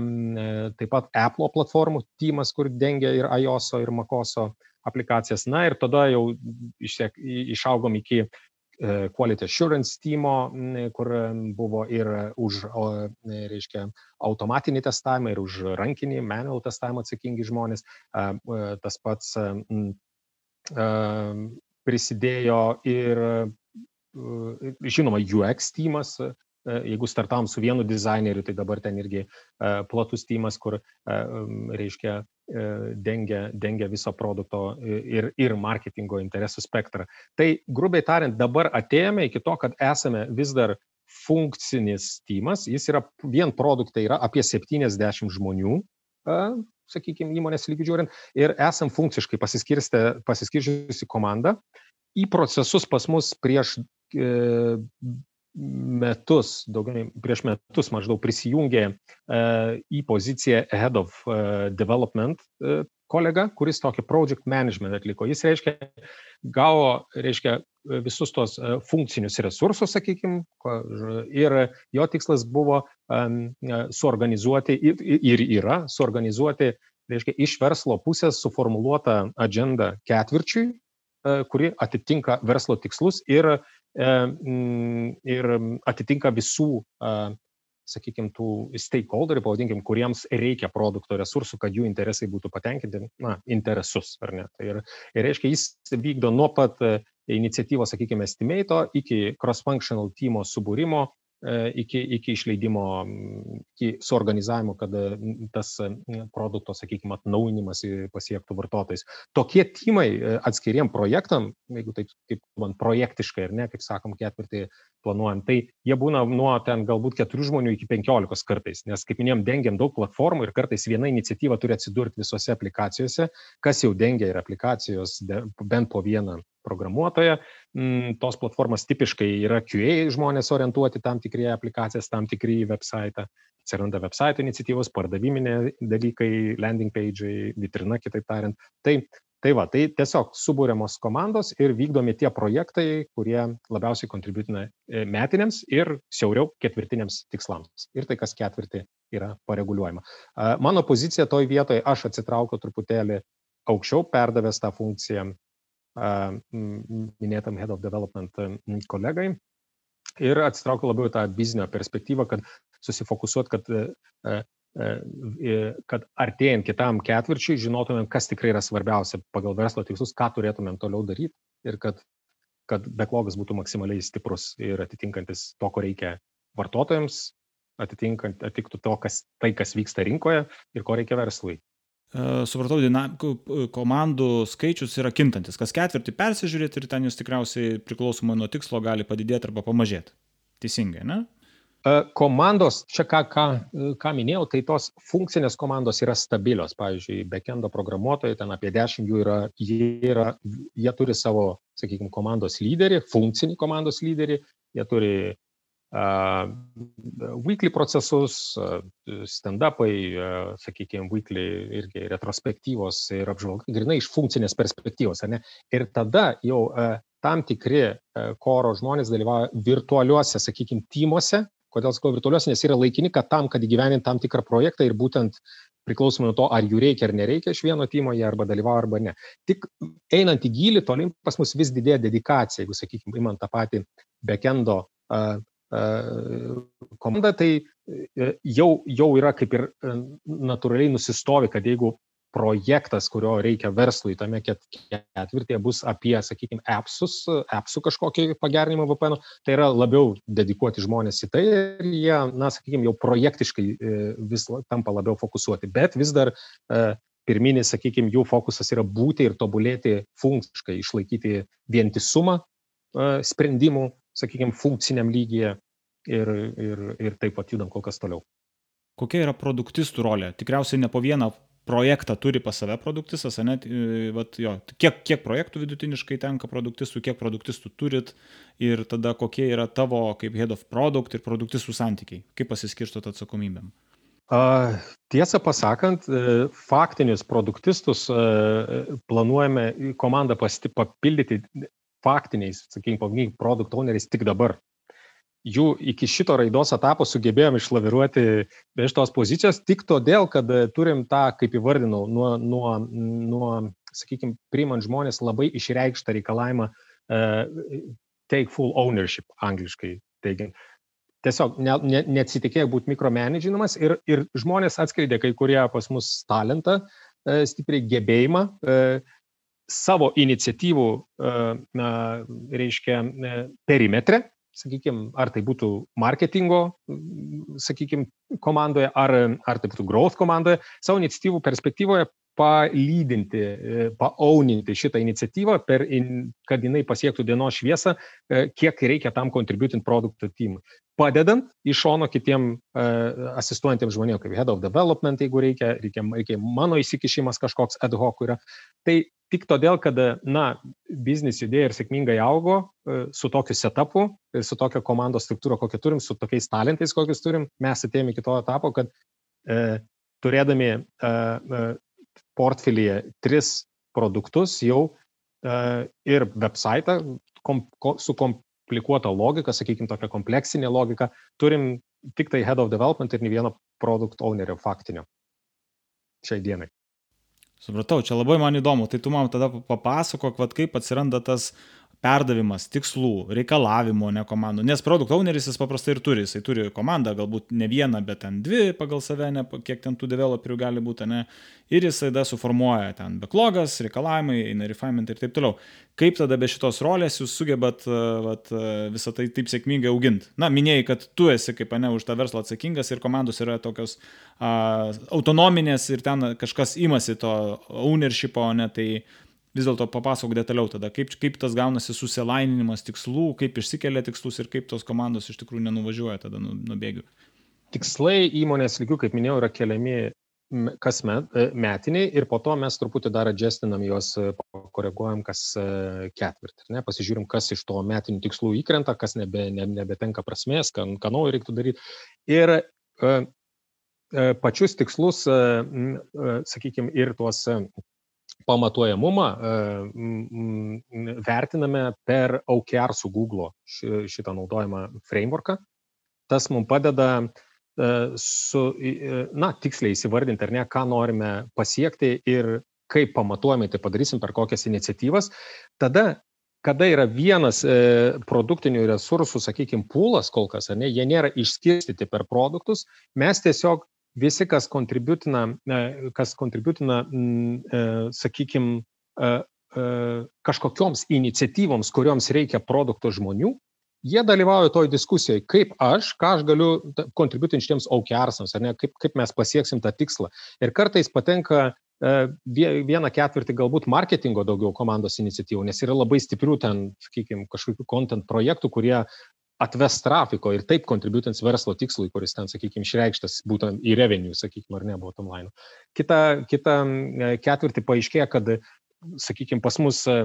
Speaker 2: taip pat Apple platformų teamas, kur dengia ir iOS, ir MacOS aplikacijas. Na ir tada jau išsiek, išaugom iki e, Quality Assurance teamo, kur buvo ir už, reiškia, automatinį testavimą, ir už rankinį, manual testavimą atsakingi žmonės. Tas pats prisidėjo ir, žinoma, UX teamas, E, jeigu startavom su vienu dizaineriu, tai dabar ten irgi e, platus tymas, kur, e, reiškia, dengia, dengia viso produkto ir, ir marketingo interesų spektrą. Tai, grubiai tariant, dabar atėjome iki to, kad esame vis dar funkcinis tymas, jis yra, vien produktai yra apie 70 žmonių, sakykime, įmonės lygių žiūrint, ir esam funkciškai pasiskirčiusi komandą. Į procesus pas mus prieš metus, daugiau prieš metus maždaug prisijungė e, į poziciją Head of e, Development e, kolega, kuris tokį project management atliko. Jis reiškia, gavo, reiškia, visus tos funkcinius resursus, sakykime, ir jo tikslas buvo suorganizuoti ir yra suorganizuoti, reiškia, iš verslo pusės suformuoluotą agendą ketvirčiui, kuri atitinka verslo tikslus ir ir atitinka visų, sakykime, tų stakeholderių, pavadinkim, kuriems reikia produkto resursų, kad jų interesai būtų patenkinti, na, interesus, ar ne. Tai ir, ir reiškia, jis vykdo nuo pat iniciatyvos, sakykime, estimato iki cross-functional teamo subūrimo E, iki, iki išleidimo, iki suorganizavimo, kad tas produkto, sakykime, atnaujinimas pasiektų vartotojais. Tokie timai e, atskiriem projektam, jeigu taip, kaip man projektiškai ir ne, kaip sakom, ketvirtį planuojam, tai jie būna nuo ten galbūt keturių žmonių iki penkiolikos kartais, nes, kaip minėjom, dengiam daug platformų ir kartais viena iniciatyva turi atsidurti visose aplikacijose, kas jau dengia ir aplikacijos bent po vieną programuotoją. Mm, tos platformos tipiškai yra QA žmonės orientuoti tam tikrie aplikacijas, tam tikri website. Atsiranda website iniciatyvos, pardaviminė dalykai, landing page, vitrina, kitaip tariant. Tai, tai va, tai tiesiog subūriamos komandos ir vykdomi tie projektai, kurie labiausiai kontributina e, metiniams ir siauriau ketvirtiniams tikslams. Ir tai, kas ketvirtį yra pareguliuojama. Mano pozicija toj vietoje, aš atsitraukiu truputėlį aukščiau, perdavęs tą funkciją minėtam Head of Development kolegai. Ir atsitraukiu labiau tą biznio perspektyvą, kad susifokusuot, kad, kad artėjant kitam ketvirčiui žinotumėm, kas tikrai yra svarbiausia pagal verslo tikslus, ką turėtumėm toliau daryti ir kad, kad backlogas būtų maksimaliai stiprus ir atitinkantis to, ko reikia vartotojams, atitinkant, atitiktų to, kas, tai, kas vyksta rinkoje ir ko reikia verslui.
Speaker 1: E, supratau, dinamikų komandų skaičius yra kintantis. Kas ketvirtį persižiūrėti ir ten jūs tikriausiai priklausomai nuo tikslo gali padidėti arba pamažėti. Teisingai, ne?
Speaker 2: E, komandos, čia ką, ką, ką minėjau, tai tos funkcinės komandos yra stabilios. Pavyzdžiui, backendo programuotojai, ten apie 10 jų yra, jie, yra, jie turi savo, sakykime, komandos lyderį, funkcinį komandos lyderį, jie turi weekly procesus, stand-upai, sakykime, weekly irgi retrospektyvos ir apžvalga, grinai iš funkcinės perspektyvos, ne? Ir tada jau tam tikri koro žmonės dalyvauja virtualiuose, sakykime, tymuose. Kodėl sakau virtualiuose, nes yra laikini, kad tam, kad įgyvenint tam tikrą projektą ir būtent priklausomai nuo to, ar jų reikia ar nereikia iš vieno timo, jie arba dalyvauja arba ne. Tik einant į gilį, tolim pas mus vis didėja dedikacija, jeigu, sakykime, imant tą patį backendo komanda, tai e, jau, jau yra kaip ir e, natūraliai nusistovi, kad jeigu projektas, kurio reikia verslui tame ketvirtėje bus apie, sakykime, appsus, appsų kažkokį pagerinimą VPN, tai yra labiau dedikuoti žmonės į tai ir jie, na, sakykime, jau projektiškai e, vis tampa labiau fokusuoti, bet vis dar pirminis, sakykime, jų fokusas yra būti ir tobulėti funkciškai, išlaikyti vientisumą sprendimų sakykime, funkciniam lygyje ir, ir, ir taip pat judam kol kas toliau.
Speaker 1: Kokia yra produktistų rolė? Tikriausiai ne po vieną projektą turi pas save produktistas, ne? Vat, jo, kiek, kiek projektų vidutiniškai tenka produktistų, kiek produktistų turit ir tada kokie yra tavo kaip head of product ir produktistų santykiai, kaip pasiskirstot atsakomybėm?
Speaker 2: Uh, tiesą pasakant, uh, faktinius produktistus uh, planuojame komandą papildyti faktiniais, sakykime, pavadinkim, produkt owneriais tik dabar. Jų iki šito raidos etapo sugebėjom išlaviruoti be šitos pozicijos tik todėl, kad e, turim tą, kaip įvardinau, nuo, nuo, nuo sakykime, priimant žmonės labai išreikštą reikalavimą uh, take full ownership, angliškai teigiant. Tiesiog ne, ne, neatsitikėjo būti mikromanaginamas ir, ir žmonės atskleidė kai kurie pas mus talentą, uh, stipriai gebėjimą, uh, savo iniciatyvų, e, na, reiškia, e, perimetre, sakykime, ar tai būtų marketingo, sakykime, komandoje, ar, ar tai būtų growth komandoje, savo iniciatyvų perspektyvoje palydinti, e, paauninti šitą iniciatyvą, per, in, kad jinai pasiektų dienos šviesą, kiek reikia tam contributing product team. Padedant iš šono kitiem uh, asistuojantiems žmonėms, kaip head of development, jeigu reikia, reikia, reikia mano įsikišimas kažkoks ad hoc yra. Tai tik todėl, kad, na, biznis judėjo ir sėkmingai augo e, su tokiu setupu ir su tokia komandos struktūra, kokią turim, su tokiais talentais, kokius turim, mes atėjome iki to etapo, kad e, turėdami e, e, portfelyje tris produktus jau e, ir website kom, ko, su komplikuota logika, sakykime, tokia kompleksinė logika, turim tik tai head of development ir ne vieno produkt ownerio faktinio šiai dienai.
Speaker 1: Supratau, čia labai man įdomu. Tai tu man tada papasakok, vat, kaip atsiranda tas perdavimas tikslų, reikalavimo, ne komandų. Nes produkt owneris jis paprastai ir turi, jisai turi komandą, galbūt ne vieną, bet ten dvi pagal save, ne, kiek ten tų developerių gali būti, ne. Ir jisai tada suformuoja ten backlogas, reikalavimai, eina refinement ir taip toliau. Kaip tada be šitos rolės jūs sugebat vat, visą tai taip sėkmingai auginti? Na, minėjai, kad tu esi kaip ne už tą verslą atsakingas ir komandos yra tokios a, autonominės ir ten kažkas imasi to ownershipo, ne, tai vis dėlto papasakok detaliau tada, kaip, kaip tas gaunasi susilaininimas tikslų, kaip išsikelia tikslus ir kaip tos komandos iš tikrųjų nenuvažiuoja tada nu, nuo bėgių.
Speaker 2: Tikslai įmonės lygių, kaip minėjau, yra keliami kas met, e, metiniai ir po to mes truputį dar adjustinam juos, e, koreguojam kas e, ketvirtį. Ne? Pasižiūrim, kas iš to metinių tikslų įkrenta, kas nebe, ne, nebetenka prasmės, ką, ką naujo reiktų daryti. Ir pačius tikslus, sakykime, ir tuos pamatuojamumą vertiname per OKR su Google šitą naudojimą frameworką. Tas mums padeda su, na, tiksliai įsivardinti, ar ne, ką norime pasiekti ir kaip pamatuojame tai padarysim, per kokias iniciatyvas. Tada kada yra vienas e, produktinių resursų, sakykime, pūlas kol kas, ne, jie nėra išskirstyti per produktus, mes tiesiog visi, kas kontributina, kas kontributina, sakykime, kažkokioms iniciatyvoms, kurioms reikia produkto žmonių, jie dalyvauja toj diskusijoje, kaip aš, ką aš galiu kontributinti šitiems aukiarsams, ar ne, kaip, kaip mes pasieksim tą tikslą. Ir kartais patenka vieną ketvirtį galbūt marketingo daugiau komandos iniciatyvų, nes yra labai stiprių ten, sakykime, kažkokių content projektų, kurie atves trafiko ir taip kontributins verslo tikslui, kuris ten, sakykime, išreikštas būtent į revenue, sakykime, ar ne, bottom line. Kita, kita e, ketvirtį paaiškėja, kad, sakykime, pas mus e,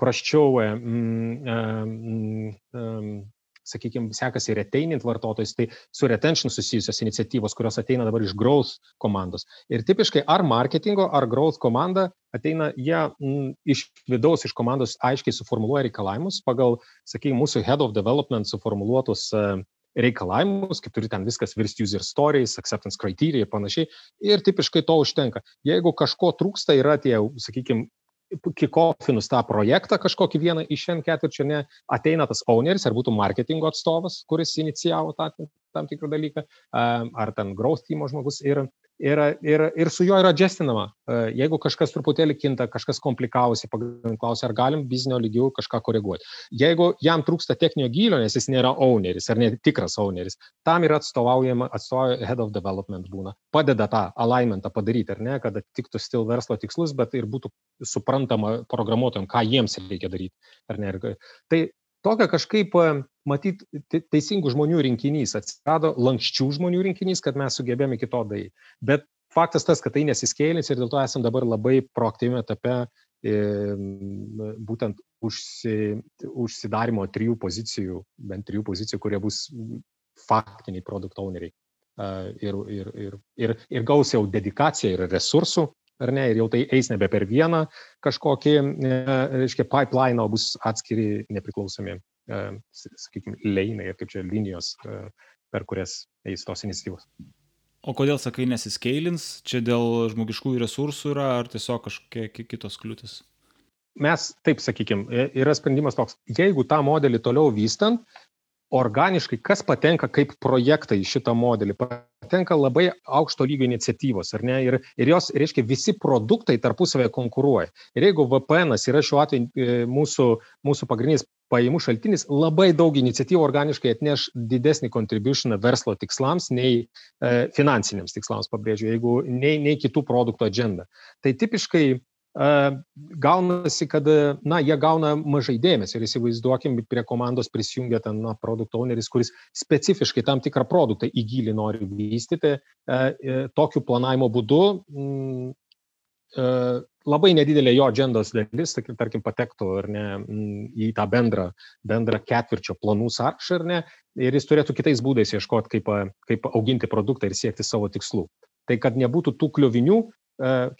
Speaker 2: praščiau mm, mm, mm, sakykime, sekasi reteinint vartotojus, tai su retention susijusios iniciatyvos, kurios ateina dabar iš growth komandos. Ir tipiškai ar marketingo, ar growth komanda ateina, jie m, iš vidaus, iš komandos aiškiai suformuluoja reikalavimus pagal, sakykime, mūsų head of development suformuluotus uh, reikalavimus, kaip turi ten viskas virsti user stories, acceptance criteria ir panašiai. Ir tipiškai to užtenka. Jeigu kažko trūksta, yra tie, sakykime, kikofinus tą projektą kažkokį vieną iš šiandien ketvirčio, ne, ateina tas owneris, ar būtų marketingo atstovas, kuris inicijavo tą tam tikrą dalyką, ar ten growth teamo žmogus ir ir, ir, ir su juo yra adjustinama. E, jeigu kažkas truputėlį kinta, kažkas komplikavosi, klausia, ar galim biznio lygių kažką koreguoti. Jeigu jam trūksta techninio gylio, nes jis nėra owneris ar netikras owneris, tam yra atstovaujama, atstovauja head of development būna. Padeda tą alignmentą padaryti, ar ne, kad atitiktų stil verslo tikslus, bet ir būtų suprantama programuotojams, ką jiems reikia daryti. Tai tokia kažkaip matyt teisingų žmonių rinkinys atsirado lankščių žmonių rinkinys kad mes sugebėjom iki to daeit bet faktas tas kad tai nesiskėlins ir dėl to esam dabar labai proaktyviame etape būtent užsi, užsidarimo trijų pozicijų, bent trijų pozicijų, kurie bus faktiniai produkt owneriai. Ir, ir, ir, ir, ir gaus jau dedikaciją ir resursų, ar ne, ir jau tai eis nebe per vieną kažkokį, e, reiškia, pipeline, o bus atskiri nepriklausomi E, sakykime, leinai ir kaip čia linijos, e, per kurias eis tos iniciatyvos.
Speaker 1: O kodėl sakai nesiskeilins? Čia dėl žmogiškųjų resursų yra ar tiesiog kažkokie kitos kliūtis?
Speaker 2: Mes, taip sakykime, yra sprendimas toks, jeigu tą modelį toliau vystant, organiškai, kas patenka kaip projektai į šitą modelį, patenka labai aukšto lygio iniciatyvos, ar ne? Ir, ir jos, reiškia, visi produktai tarpusavėje konkuruoja. Ir jeigu VPN yra šiuo atveju e, mūsų, mūsų pagrindinis pajamų šaltinis, labai daug iniciatyvų organiškai atneš didesnį contribution verslo tikslams nei e, finansiniams tikslams, pabrėžiu, jeigu nei, nei kitų produktų agenda. Tai tipiškai gaunasi, kad, na, jie gauna mažai dėmesio ir įsivaizduokim, prie komandos prisijungia ten, na, produkto owneris, kuris specifiškai tam tikrą produktą į gilį nori vystyti, tokiu planavimo būdu m, e, labai nedidelė jo agendos dalis, tarkim, patektų ar ne į tą bendrą, bendrą ketvirčio planų sąrašą ar ne, ir jis turėtų kitais būdais ieškoti, kaip, kaip auginti produktą ir siekti savo tikslų. Tai kad nebūtų tų kliuvinių,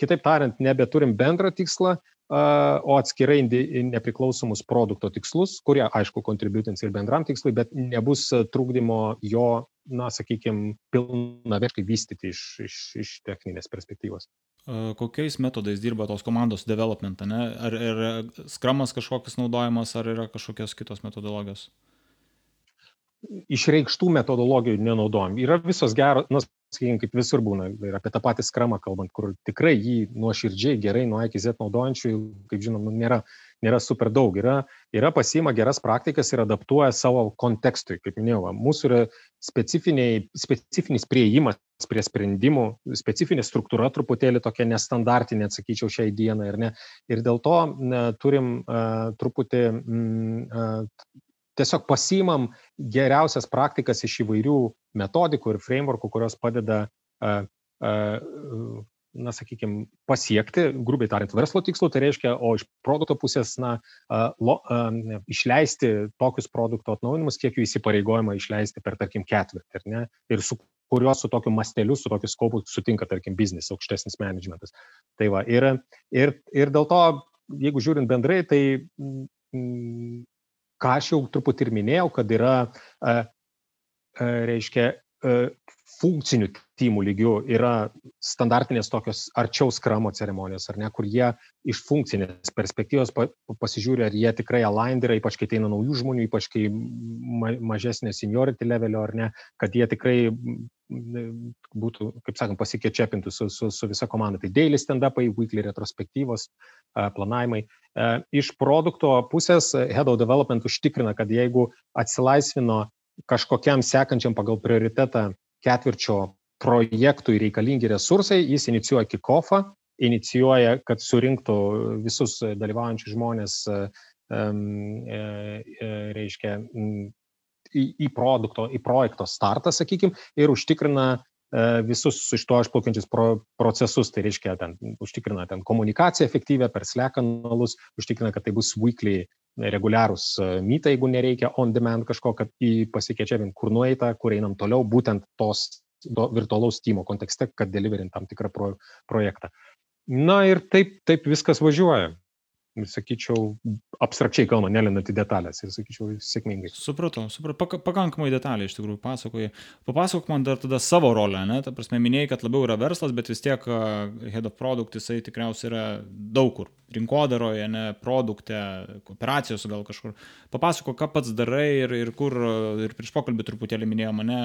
Speaker 2: kitaip tariant, nebeturim bendrą tikslą, o atskirai nepriklausomus produkto tikslus, kurie, aišku, kontributins ir bendram tikslui, bet nebus trukdymo jo, na, sakykime, pilnavertiškai vystyti iš, iš, iš techninės perspektyvos.
Speaker 1: kokiais metodais dirba tos komandos development, ne? Ar yra skramas kažkokios naudojamas, ar yra kažkokios kitos metodologijos?
Speaker 2: Išreikštų metodologijų nenaudojam. Yra visos geros, nu, sakykime, kaip visur būna, ir apie tą patį skramą kalbant, kur tikrai jį nuoširdžiai gerai nuo A iki Z naudojančių, kaip žinom, nu, nėra, nėra super daug. Yra, yra pasima geras praktikas ir adaptuoja savo kontekstui. Kaip minėjau, mūsų yra specifinis prieimas prie sprendimų, specifinė struktūra truputėlį tokia nestandartinė, sakyčiau, šiai dienai. Ir, ne, ir dėl to ne, turim uh, truputį mm, uh, tiesiog pasimam geriausias praktikas iš įvairių metodikų ir frameworkų, kurios padeda na, sakykime, pasiekti, grubiai tariant, verslo tikslų, tai reiškia, o iš produkto pusės, na, lo, išleisti tokius produkto atnaujinimus, kiek jų įsipareigojama išleisti per, tarkim, ketvirtį, ar ne, ir su kuriuo su tokiu masteliu, su tokiu skopu sutinka, tarkim, biznis, aukštesnis managementas. Tai va, ir, ir, ir dėl to, jeigu žiūrint bendrai, tai ką aš jau truputį ir minėjau, kad yra, reiškia, funkcinių timų lygių yra standartinės tokios arčiau skramo ceremonijos, ar ne, kur jie iš funkcinės perspektyvos pasižiūri, ar jie tikrai aligned yra, ypač kai ateina naujų žmonių, ypač kai mažesnė seniority levelio, ar ne, kad jie tikrai būtų, kaip sakant, pasikėčiapintų su, su, su visa komanda. Tai daily stand-upai, weekly retrospektyvos, planavimai. Iš produkto pusės Head of Development užtikrina, kad jeigu atsilaisvino kažkokiam sekančiam pagal prioritetą ketvirčio projektui reikalingi resursai, jis inicijuoja kikofą, inicijuoja, kad surinktų visus dalyvaujančius žmonės, reiškia, į, į, produkto, į projekto startą, sakykime, ir užtikrina visus iš to išplaukiančius pro, procesus, tai reiškia, ten, užtikrina ten komunikaciją efektyvę per Slack kanalus, užtikrina, kad tai bus weekly reguliarūs mytai, jeigu nereikia on demand kažko, kad į pasikeičiavim, kur nueita, kur einam toliau, būtent tos virtualaus timo kontekste, kad deliverint tam tikrą pro, projektą. Na ir taip, taip viskas važiuoja sakyčiau, abstrakčiai kalba, nelendant į detalės ir, sakyčiau, sėkmingai.
Speaker 1: Supratau, supratau, pakankamai detaliai iš tikrųjų pasakoji. Papasakok man dar tada savo rolę, ne? Ta prasme, minėjai, kad labiau yra verslas, bet vis tiek head of product jisai tikriausiai yra daug kur. Rinkodaroje, ne, produkte, operacijos gal kažkur. Papasakok, ką pats darai ir, ir kur, ir prieš pokalbį truputėlį minėjo mane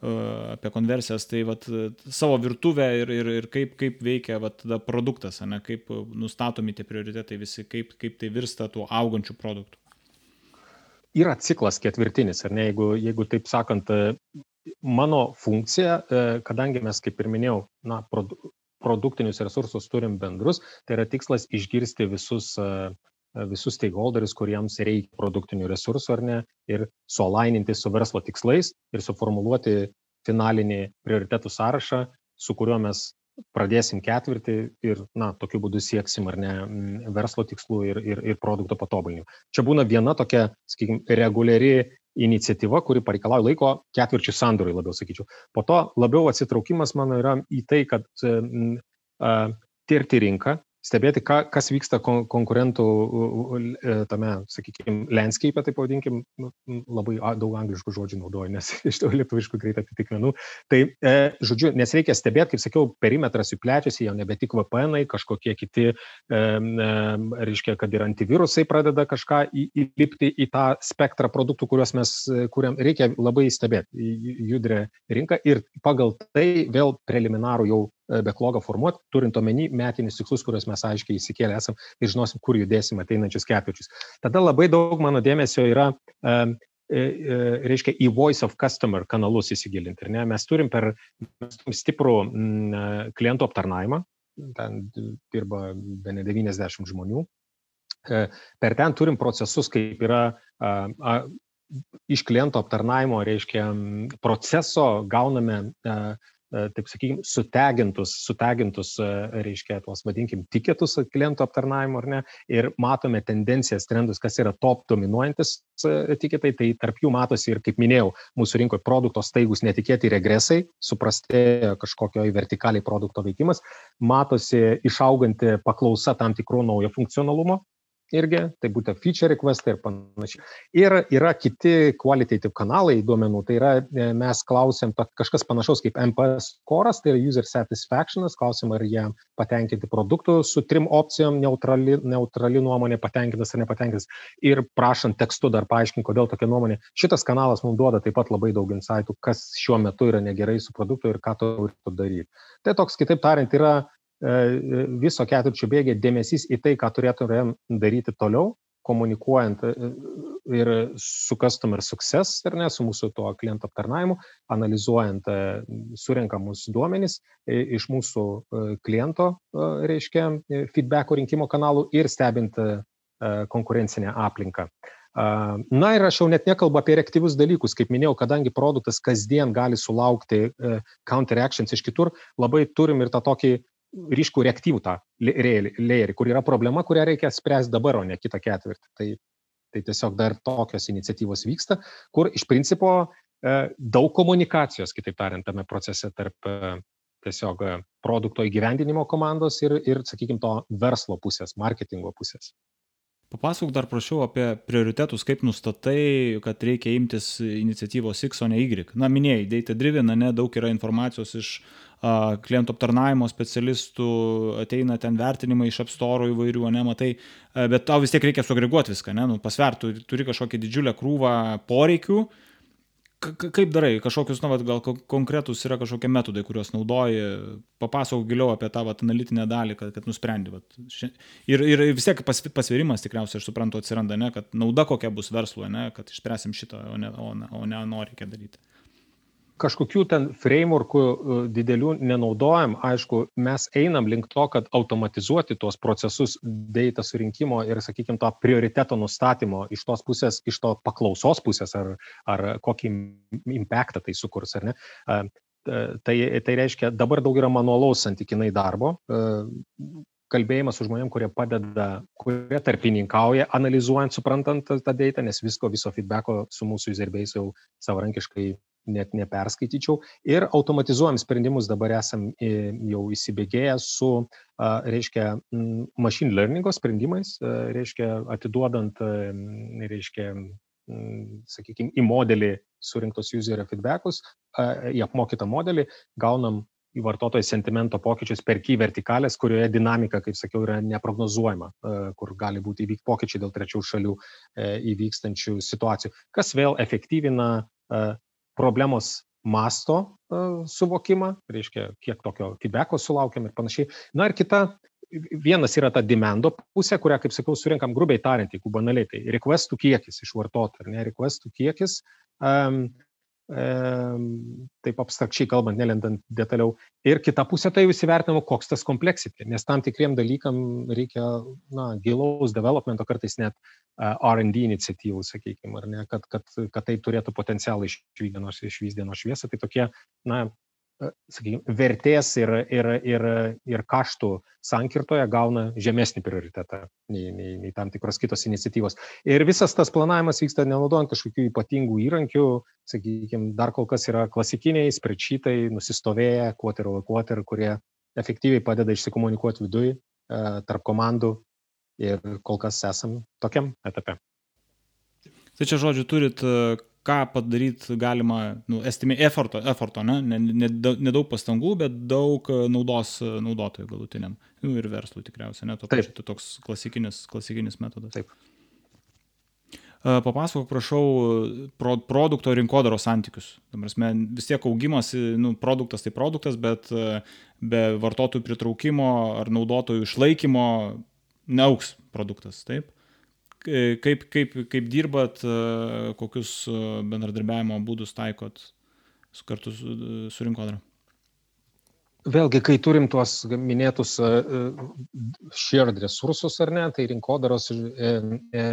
Speaker 1: apie konversijas, tai vat, savo virtuvę ir, ir, ir kaip, kaip veikia vat, produktas, ne, kaip nustatomi tie prioritetai visi, kaip, kaip tai virsta tuo augančiu produktu.
Speaker 2: Yra ciklas ketvirtinis, ar ne, jeigu, jeigu taip sakant, mano funkcija, kadangi mes, kaip ir minėjau, na, produktinius resursus turim bendrus, tai yra tikslas išgirsti visus visus stakeholderius, kuriems reikia produktinių resursų ar ne, ir suolaininti su verslo tikslais ir suformuluoti finalinį prioritetų sąrašą, su kuriuo mes pradėsim ketvirtį ir, na, tokiu būdu sieksim ar ne verslo tikslų ir, ir, ir produkto patobulinimų. Čia būna viena tokia, sakykime, reguliari iniciatyva, kuri pareikalauja laiko ketvirčių sandoriui, labiau sakyčiau. Po to labiau atsitraukimas mano yra į tai, kad uh, tirti rinką, stebėti, ką, kas vyksta kon, konkurentų e, tame, sakykime, landscape, tai pavadinkim, nu, labai daug angliškų žodžių naudoju, nes iš to lietuviškų greit atitikmenų. Tai, e, žodžiu, nes reikia stebėti, kaip sakiau, perimetras jų plečiasi, jau nebe tik VPN, kažkokie kiti, e, e, reiškia, kad ir antivirusai pradeda kažką įlipti į tą spektrą produktų, kuriuos mes kuriam. Reikia labai stebėti judrę rinką ir pagal tai vėl preliminarų jau beklogą formuoti, turint omeny metinius tikslus, kuriuos mes aiškiai įsikėlę esam ir žinosim, kur judėsim ateinančius ketvirčius. Tada labai daug mano dėmesio yra um, reiškia į Voice of Customer kanalus įsigilinti. Mes turim per mes turim stiprų m, klientų aptarnavimą, ten dirba be ne 90 žmonių. Per ten turim procesus, kaip yra a, a, iš kliento aptarnavimo, reiškia, proceso gauname a, E, taip sakykime, sutegintus, sutegintus, e, reiškia, tuos, vadinkim, tiketus klientų aptarnavimo, ar ne, ir matome tendencijas, trendus, kas yra top dominuojantis e, tiketai, tai tarp jų matosi ir, kaip minėjau, mūsų rinkoje produkto staigus netikėti regresai, suprastėjo kažkokio į vertikaliai produkto veikimas, matosi išauganti paklausa tam tikrų naujo funkcionalumo, irgi, tai būtų feature requestai ir panašiai. Ir yra kiti qualitative kanalai duomenų, tai yra e, mes klausėm kažkas panašaus kaip MPS koras, tai yra user satisfactionas, klausim, ar jie patenkinti produktų su trim opcijom, neutrali, neutrali nuomonė, patenkintas ar nepatenkintas. Ir prašant tekstu dar paaiškinti, kodėl tokia nuomonė. Šitas kanalas mums duoda taip pat labai daug insightų, kas šiuo metu yra negerai su produktu ir ką turėtų daryti. Tai toks, kitaip tariant, yra viso ketvirčio bėgė dėmesys į tai, ką turėtumėm daryti toliau, komunikuojant e, ir su customer success, ar ne, su mūsų tuo kliento aptarnavimu, analizuojant e, surinkamus duomenys iš mūsų kliento, reiškia, feedbacko rinkimo kanalų ir stebint konkurencinę aplinką. Na ir aš jau net nekalbu apie reaktyvius dalykus, kaip minėjau, kadangi produktas kasdien gali sulaukti e, counteractions iš kitur, labai turim ir tą tokį ryškų reaktyvų tą layerį, kur yra problema, kurią reikia spręsti dabar, o ne kitą ketvirtį. Tai, tai tiesiog dar tokios iniciatyvos vyksta, kur iš principo e, daug komunikacijos, kitaip tariant, tame procese tarp e, tiesiog produkto įgyvendinimo komandos ir, ir sakykime, to verslo pusės, marketingo pusės.
Speaker 1: Papasakok dar prašau apie prioritetus, kaip nustatai, kad reikia imtis iniciatyvos X, o ne Y. Na, minėjai, data driven, ne, daug yra informacijos iš a, klientų aptarnavimo specialistų, ateina ten vertinimai iš apstoro įvairių, ne, matai, a, bet tau vis tiek reikia suagreguoti viską, ne, nu, pasvertų, turi kažkokią didžiulę krūvą poreikių kaip darai kažkokius na vat gal konkretūs yra kažkokie metodai kuriuos naudoji papasakok giliau apie tą vat analitinę dalį kad kad nusprendi vat ir ir vis tiek pas pasvėrimas tikriausiai aš suprantu atsiranda ane kad nauda kokia bus verslui ane kad išspręsim šitą o ne o ne o ne ano reikia daryti
Speaker 2: kažkokių ten frameworkų e, didelių nenaudojam. Aišku, mes einam link to, kad automatizuoti tuos procesus data surinkimo ir, sakykime, to prioriteto nustatymo iš tos pusės, iš to paklausos pusės, ar, ar kokį impactą tai sukurs, ar ne. Tai, tai reiškia, dabar daug yra manualaus santykinai darbo, e, kalbėjimas su žmonėm, kurie padeda, kurie tarpininkauja, analizuojant, suprantant tą datą, nes visko, viso feedbacko su mūsų userbase jau savarankiškai net neperskaityčiau. Ir automatizuojam sprendimus, dabar esam e, jau įsibėgėję su, reiškia, machine learningo sprendimais, reiškia, atiduodant, reiškia, sakykime, į modelį surinktos userio feedbackus, į apmokytą modelį gaunam į vartotojo sentimento pokyčius per ky vertikalės, kurioje dinamika, kaip sakiau, yra neprognozuojama, kur gali būti įvykti pokyčiai dėl trečių šalių e, įvykstančių situacijų, kas vėl efektyvina problemos masto uh, suvokimą, reiškia, kiek tokio feedbacko sulaukiam ir panašiai. Na ir kita, vienas yra ta demando pusė, kurią, kaip sakau, surinkam grubiai tariant, jeigu banaliai, tai requestų kiekis iš vartotojų, ar ne, requestų kiekis. Um, taip abstrakčiai kalbant, nelendant detaliau. Ir kita pusė tai jau įsivertinama, koks tas kompleksitė, nes tam tikriem dalykam reikia na, gilaus developmento, kartais net R&D iniciatyvų, sakykime, ar ne, kad, kad, kad tai turėtų potencialą išvykdienos, išvysdienos šviesą. Tai tokie, na, sakykime, vertės ir, ir, ir, ir kaštų sankirtoje gauna žemesnį prioritetą nei, nei, nei tam tikros kitos iniciatyvos. Ir visas tas planavimas vyksta nenaudojant kažkokių ypatingų įrankių, sakykime, dar kol kas yra klasikiniai, sprečitai, nusistovėję, quarter over quarter, kurie efektyviai padeda išsikomunikuoti viduje tarp komandų ir kol kas esam tokiam etape.
Speaker 1: Tai čia, žodžiu, turit ką padaryt galima, nu, estimė, efforto, efforto ne? Nedaug ne, ne pastangų, bet daug e, naudos e, naudotojų galutiniam. Nu, ir verslui tikriausiai, ne? To pačiu, tai toks klasikinis, klasikinis metodas. Taip. E, papasakok, prašau, pro, produkto rinkodaros santykius. Prasme, vis tiek augimas, nu, produktas tai produktas, bet be vartotojų pritraukimo ar naudotojų išlaikymo neauks produktas, taip? Kaip, kaip, kaip dirbat, e, kokius e, bendradarbiavimo būdus taikot su kartu su, su rinkodara?
Speaker 2: Vėlgi, kai turim tuos minėtus e, shared resursus ar ne, tai rinkodaros, e, e,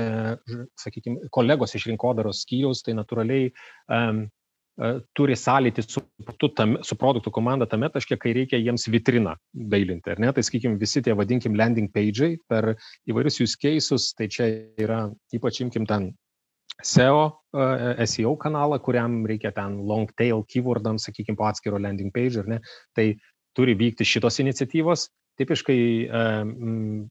Speaker 2: sakykime, kolegos iš rinkodaros skyriaus, tai natūraliai e, E, turi sąlytį su, tam, su produktų komanda tame taške, kai reikia jiems vitriną dailinti. Ne? Tai, sakykime, visi tie, vadinkim, landing page'ai per įvairius use cases, tai čia yra, ypač imkim ten SEO, uh, e, SEO kanalą, kuriam reikia ten long tail keywordams, sakykime, po atskiro landing page, ar ne, tai turi vykti šitos iniciatyvos. Tipiškai um,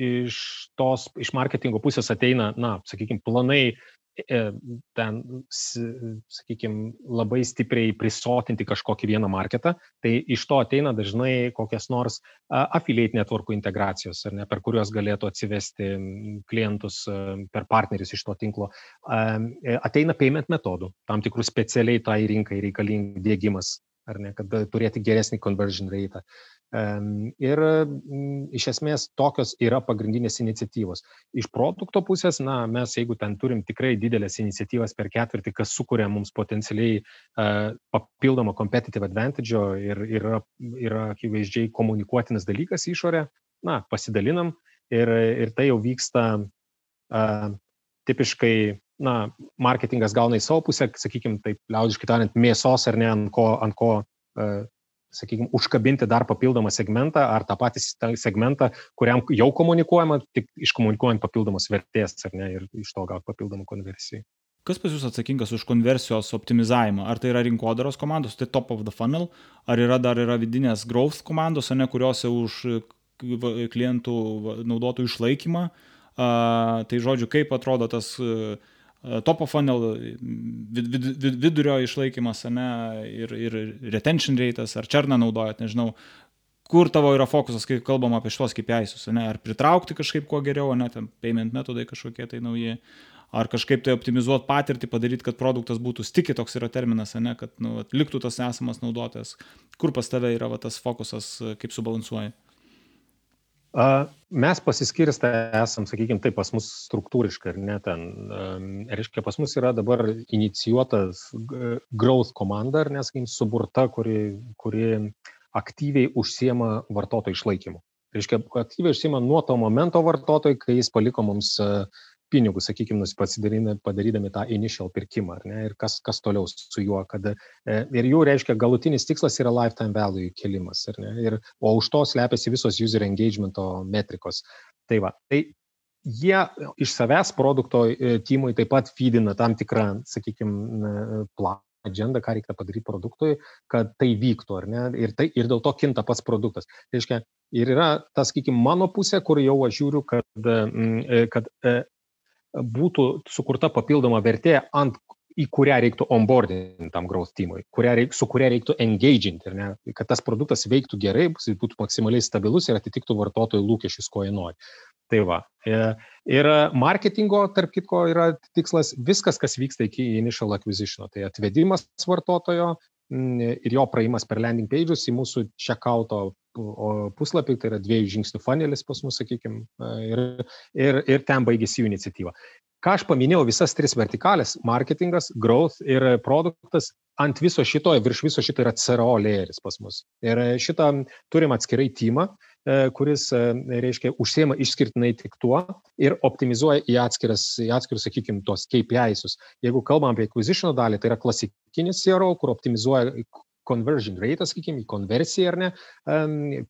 Speaker 2: iš tos, iš marketingo pusės ateina, na, sakykime, planai E, ten, sakykime, labai stipriai prisotinti kažkokį vieną marketą, tai iš to ateina dažnai kokias nors affiliate networkų integracijos, ne, per kuriuos galėtų atsivesti klientus per partnerius iš to tinklo. E, ateina payment metodų, tam tikrų specialiai tai rinkai reikalingų dėgymas, ar ne, kad turėti geresnį conversion rate. Ir mm, iš esmės tokios yra pagrindinės iniciatyvos. Iš produkto pusės, na, mes jeigu ten turim tikrai didelės iniciatyvas per ketvirtį, kas sukuria mums potencialiai uh, papildomą competitive advantage ir yra, yra akivaizdžiai komunikuotinas dalykas išorė, na, pasidalinam ir, ir tai jau vyksta uh, tipiškai na, marketingas gauna į savo pusę, sakykime, taip liaudiškai tariant, mėsos ar ne, ant ko, ant ko uh, sakykime, užkabinti dar papildomą segmentą ar tą patį segmentą, kuriam jau komunikuojama, tik iškomunikuojant papildomos vertės, ar ne, ir iš to gauti papildomą konversiją.
Speaker 1: Kas pas jūs atsakingas už konversijos optimizavimą? Ar tai yra rinkodaros komandos, tai top of the funnel, ar yra dar yra vidinės growth komandos, ne, kuriuose už klientų naudotojų išlaikymą? Uh, tai žodžiu, kaip atrodo tas uh, top of funnel, vid, vid, vid, vidurio išlaikymas, ne, ir, ir retention rate'as, ar černą naudojat, nežinau, kur tavo yra fokusas, kai kalbam apie šitos KPI'sus, ne, ar pritraukti kažkaip kuo geriau, ne, ten payment metodai kažkokie tai nauji, ar kažkaip tai optimizuoti patirtį, padaryti, kad produktas būtų stikiai, toks yra terminas, ne, kad nu, liktų tas esamas naudotojas, kur pas tave yra va, tas fokusas, kaip subalansuoji.
Speaker 2: Mes pasiskirstę esam, sakykime, taip pas mus struktūriškai, ar ne ten. Reiškia, pas mus yra dabar inicijuotas growth komanda, ar nesakykim, suburta, kuri, kuri aktyviai užsiema vartotojų išlaikymu. Reiškia, aktyviai užsiema nuo to momento vartotojai, kai jis paliko mums pinigus, sakykime, padarydami tą initial pirkimą, ne, ir kas, kas toliau su juo, kad e, ir jų reiškia galutinis tikslas yra lifetime value kelimas, ne, ir, o už to slepiasi visos user engagemento metrikos. Tai va, tai jie iš savęs produkto e, timui taip pat feedina tam tikrą, sakykime, planą agendą, ką reikia padaryti produktui, kad tai vyktų, ar ne? Ir, tai, ir dėl to kinta pats produktas. Tai reiškia, ir yra tas, sakykime, mano pusė, kur jau aš žiūriu, kad, e, kad būtų sukurta papildoma vertė, ant, į kurią reiktų onboardinti tam growth teamui, kurią reik, su kuria reiktų engaginti, ne, kad tas produktas veiktų gerai, būtų maksimaliai stabilus ir atitiktų vartotojų lūkesčius, ko jie nori. Tai va. E, ir marketingo, tarp kitko, yra tikslas viskas, kas vyksta iki initial acquisition. Tai atvedimas vartotojo ir jo praėjimas per landing pages į mūsų checkouto puslapį, tai yra dviejų žingsnių funelis pas mus, sakykime, ir, ir, ir ten baigėsi jų iniciatyva. Ką aš paminėjau, visas tris vertikalės - marketingas, growth ir produktas ant viso šito, virš viso šito yra CRO lėjeris pas mus. Ir šitą turim atskirai timą, kuris, reiškia, užsiema išskirtinai tik tuo ir optimizuoja į, atskiras, į atskirus, sakykime, tos KPI'sus. Jeigu kalbam apie acquisition dalį, tai yra klasikinis CRO, kur optimizuoja conversion rate, sakykime, į konversiją ar ne,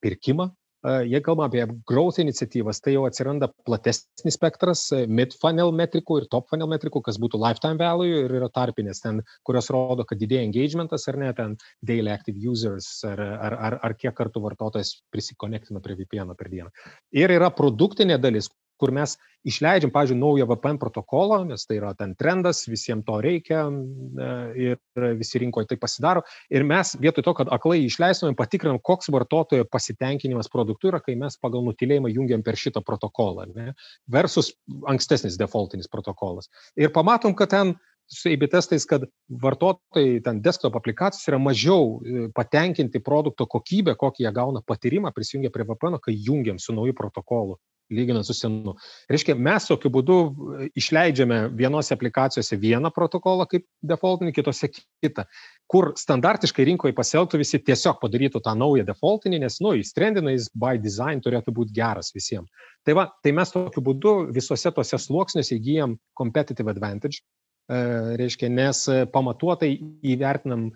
Speaker 2: pirkimą. Jei kalbame apie growth iniciatyvas, tai jau atsiranda platesnis spektras mid-funnel metrikų ir top-funnel metrikų, kas būtų lifetime value ir yra tarpinės, ten, kurios rodo, kad didėja engagementas ar ne, ten daily active users ar, ar, ar, ar kiek kartų vartotojas prisikonektina prie VPN per dieną. Ir yra produktinė dalis, kur mes išleidžiam, pavyzdžiui, naują VPN protokolą, nes tai yra ten trendas, visiems to reikia e, ir visi rinkoje tai pasidaro. Ir mes vietoj to, kad aklai išleistumėm, patikrinam, koks vartotojo pasitenkinimas produktu yra, kai mes pagal nutilėjimą jungiam per šitą protokolą, ne, versus ankstesnis defaultinis protokolas. Ir pamatom, kad ten su AB testais, kad vartotojai ten desktop aplikacijos yra mažiau e, patenkinti produkto kokybę, kokį jie gauna patyrimą prisijungę prie VPN, kai jungiam su nauju protokolu lyginant su senu. Reiškia, mes tokiu būdu e, išleidžiame vienose aplikacijose vieną protokolą kaip defaultinį, kitose kitą, kur standartiškai rinkoje pasielgtų visi tiesiog padarytų tą naują defaultinį, nes, nu, jis trendina, jis by design turėtų būti geras visiems. Tai va, tai mes tokiu būdu visose tose sluoksniuose įgyjam competitive advantage, e, reiškia, nes pamatuotai įvertinam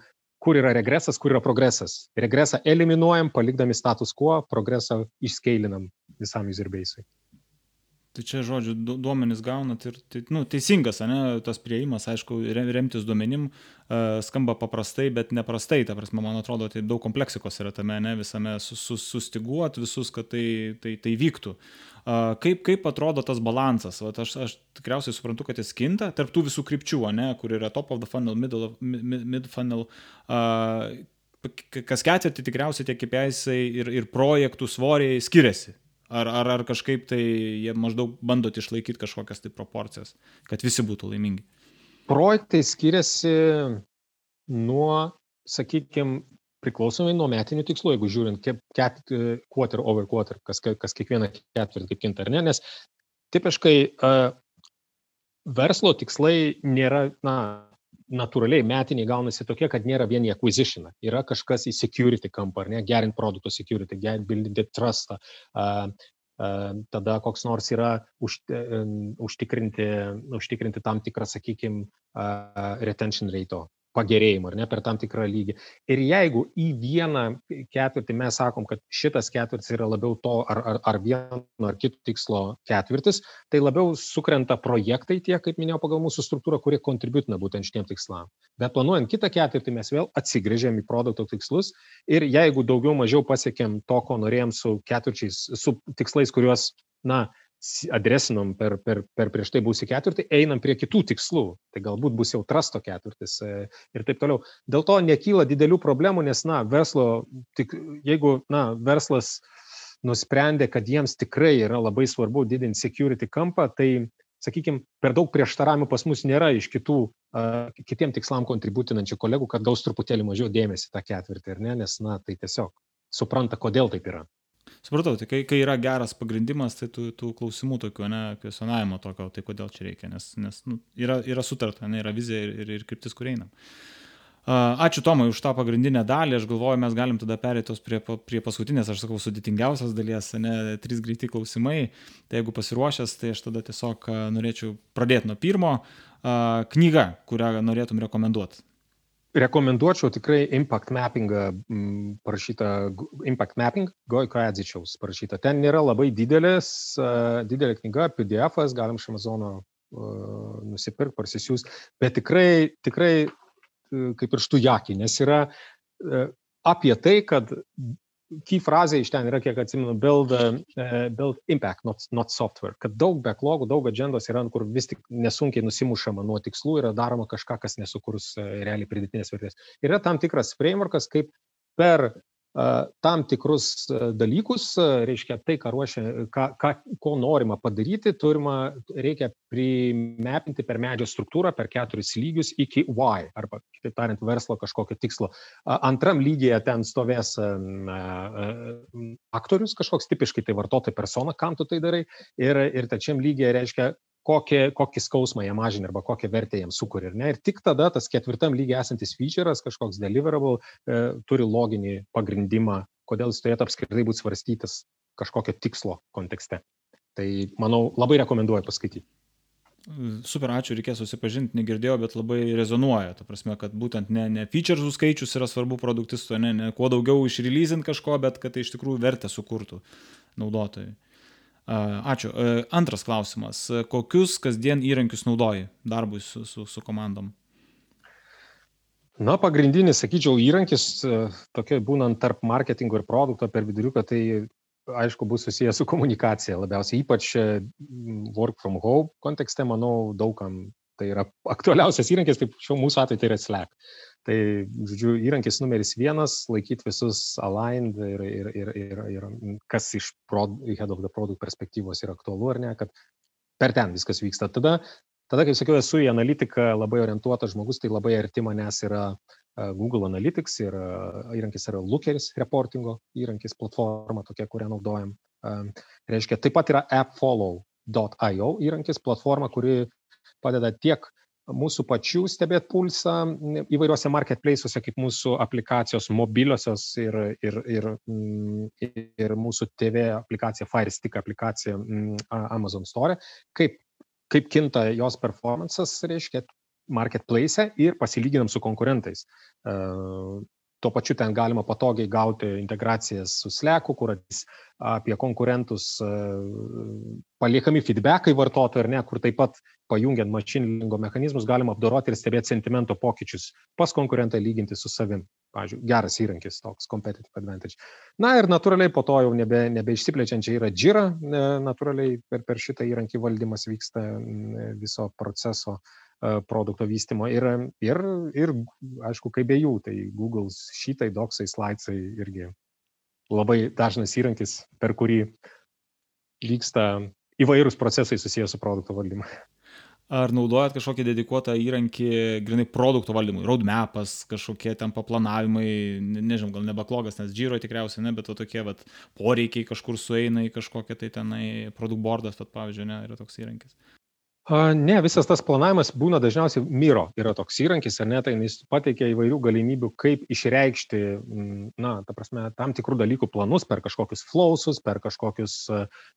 Speaker 2: kur yra regresas, kur yra progresas. Regresą eliminuojam, palikdami status quo, progresą išskeilinam visam user base'ui.
Speaker 1: Tai čia, žodžiu, duomenys gaunat ir tai, nu, teisingas, ne, tas prieimas, aišku, remtis duomenim uh, skamba paprastai, bet neprastai, ta prasme, man atrodo, tai daug kompleksikos yra tame, ne, visame sus, sus, sustiguot visus, kad tai, tai, tai vyktų. Uh, kaip, kaip atrodo tas balansas? Vat aš, aš tikriausiai suprantu, kad jis kinta tarp tų visų krypčių, ne, kur yra top of the funnel, middle of, mid, mid funnel. Uh, kas ketvirtį tikriausiai tie KPIs ir, ir projektų svoriai skiriasi Ar, ar, ar kažkaip tai jie maždaug bandot išlaikyti kažkokias tai proporcijas, kad visi būtų laimingi?
Speaker 2: Projektai skiriasi nuo, sakykime, priklausomai nuo metinių tikslų, jeigu žiūrint, ket, quarter over quarter, kas, kas kiekvieną ketvirtį kaip kinta, ar ne, nes tipiškai uh, verslo tikslai nėra, na, natūraliai metiniai gaunasi tokie, kad nėra vien į acquisition, yra kažkas į security kampą, ar ne, gerint produkto security, gerint buildinti trustą, uh, tada koks nors yra už, uh, užtikrinti, užtikrinti tam tikrą, sakykime, retention rate pagerėjimo, ar ne, per tam tikrą lygį. Ir jeigu į vieną ketvirtį mes sakom, kad šitas ketvirtis yra labiau to ar, ar, ar vieno ar kito tikslo ketvirtis, tai labiau sukrenta projektai tie, kaip minėjau, pagal mūsų struktūrą, kurie kontributina būtent šitiem tikslam. Bet planuojant kitą ketvirtį mes vėl atsigrėžėm į produkto tikslus ir jeigu daugiau mažiau pasiekėm to, ko norėjom su ketvirčiais, su tikslais, kuriuos, na, adresinom per, per, per prieš tai būsį ketvirtį, einam prie kitų tikslų. Tai galbūt bus jau trasto ketvirtis e, ir taip toliau. Dėl to nekyla didelių problemų, nes, na, verslo, tik, jeigu, na, verslas nusprendė, kad jiems tikrai yra labai svarbu didinti security kampą, tai, sakykime, per daug prieštaravimų pas mus nėra iš kitų, uh, kitiem tikslam kontributinančių kolegų, kad gaus truputėlį mažiau dėmesį tą ketvirtį, ar ne, nes, na, tai tiesiog supranta, kodėl taip yra.
Speaker 1: Supratau, tai kai, kai yra geras pagrindimas, tai tų, tų klausimų tokių, ne, kvestionavimo tokio, tai kodėl čia reikia, nes, nes nu, yra, yra sutarta, ne, yra vizija ir, ir, ir kryptis, kur einam. Ačiū Tomai už tą pagrindinę dalį, aš galvoju, mes galim tada perėtos prie, prie paskutinės, aš sakau, sudėtingiausias dalies, ne, trys greiti klausimai. Tai jeigu pasiruošęs, tai aš tada tiesiog norėčiau pradėti nuo pirmo. Knyga, kurią norėtum rekomenduoti
Speaker 2: rekomenduočiau tikrai impact mappingą parašytą, impact mapping, Gojko Edzičiaus parašytą. Ten nėra labai didelės, didelė knyga, PDF-as, galim iš Amazono nusipirkti, parsisiųs, bet tikrai, tikrai kaip ir štujaki, nes yra apie tai, kad key frazė iš ten yra, kiek atsimenu, build, uh, build impact, not, not software. Kad daug backlogų, daug agendos yra, kur vis tik nesunkiai nusimušama nuo tikslų, yra daroma kažką, kas nesukurs uh, realiai pridėtinės vertės. Yra tam tikras frameworkas, kaip per tam tikrus dalykus, reiškia tai, ką ruošia, ką, ką, ko norima padaryti, turima, reikia primepinti per medžio struktūrą, per keturis lygius iki Y, arba, kitaip tariant, verslo kažkokio tikslo. Antram lygyje ten stovės aktorius, kažkoks tipiškai tai vartotojų persona, kam tu tai darai, ir, ir trečiam lygyje reiškia, kokį, kokį skausmą jie mažina arba kokią vertę jiems sukuria. Ir tik tada tas ketvirtam lygiai esantis feature'as, kažkoks deliverable, e, turi loginį pagrindimą, kodėl jis turėtų apskritai būti svarstytas kažkokio tikslo kontekste. Tai, manau, labai rekomenduoju paskaityti.
Speaker 1: Super, ačiū, reikės susipažinti, negirdėjau, bet labai rezonuoja. Ta prasme, kad būtent ne, ne featuresų skaičius yra svarbu produktisto, ne, ne kuo daugiau išreleasint kažko, bet kad tai iš tikrųjų vertę sukurtų naudotojai. Ačiū. Antras klausimas. Kokius kasdien įrankius naudoji darbui su, su, su komandom?
Speaker 2: Na, pagrindinis, sakyčiau, įrankis, tokia būnant tarp marketingo ir produkto per viduriuką, tai aišku, bus susijęs su komunikacija labiausiai, ypač work from home kontekste, manau, daugam tai yra aktualiausias įrankis, taip šiuo mūsų atveju tai yra Slack. Tai, žodžiu, įrankis numeris vienas - laikyti visus aligned ir, ir, ir, ir, ir kas iš prod, head of the product perspektyvos yra aktualu ar ne, kad per ten viskas vyksta. Tada, tada kaip sakiau, esu į analitiką labai orientuotas žmogus, tai labai arti manęs yra Google Analytics ir įrankis yra Lookeris reportingo įrankis, platforma tokia, kurią naudojam. Reiškia, taip pat yra appfollow.io įrankis, platforma, kuri padeda tiek mūsų pačių stebėti pulsą įvairiuose marketplace'uose, kaip mūsų aplikacijos mobiliosios ir, ir, ir, mm, ir mūsų TV aplikacija, Firestick aplikacija mm, Amazon Store, kaip, kaip kinta jos performances, reiškia, marketplace ir pasilyginam su konkurentais. Tuo pačiu ten galima patogiai gauti integracijas su Slacku, kur apie konkurentus paliekami feedbackai vartotojų ar ne, kur taip pat pajungiant mašiningo mechanizmus galima apdoroti ir stebėti sentimento pokyčius pas konkurentą lyginti su savim. Pavyzdžiui, geras įrankis toks competitive advantage. Na ir natūraliai po to jau nebe, nebeišsiplečiančiai yra Jira, natūraliai per, per šitą įrankį valdymas vyksta viso proceso produkto vystimo ir, ir, ir aišku, kaip be jų, tai Google šitai, doksai, slidesai irgi labai dažnas įrankis, per kurį vyksta įvairūs procesai susijęs su produkto valdymu.
Speaker 1: Ar naudojat kažkokį dedikuotą įrankį, grinai produkto valdymui, roadmapas, kažkokie ten paplanavimai, nežinau, gal ne backlogas, nes Giro tikriausiai ne, bet to tokie vat, poreikiai kažkur sueina į kažkokią tai tenai produkt boardas, pat pavyzdžiui, ne, yra toks įrankis.
Speaker 2: Ne, visas tas planavimas būna dažniausiai Miro yra toks įrankis, ar ne, tai jis pateikia įvairių galimybių, kaip išreikšti, na, ta prasme, tam tikrų dalykų planus per kažkokius flowsus, per kažkokius,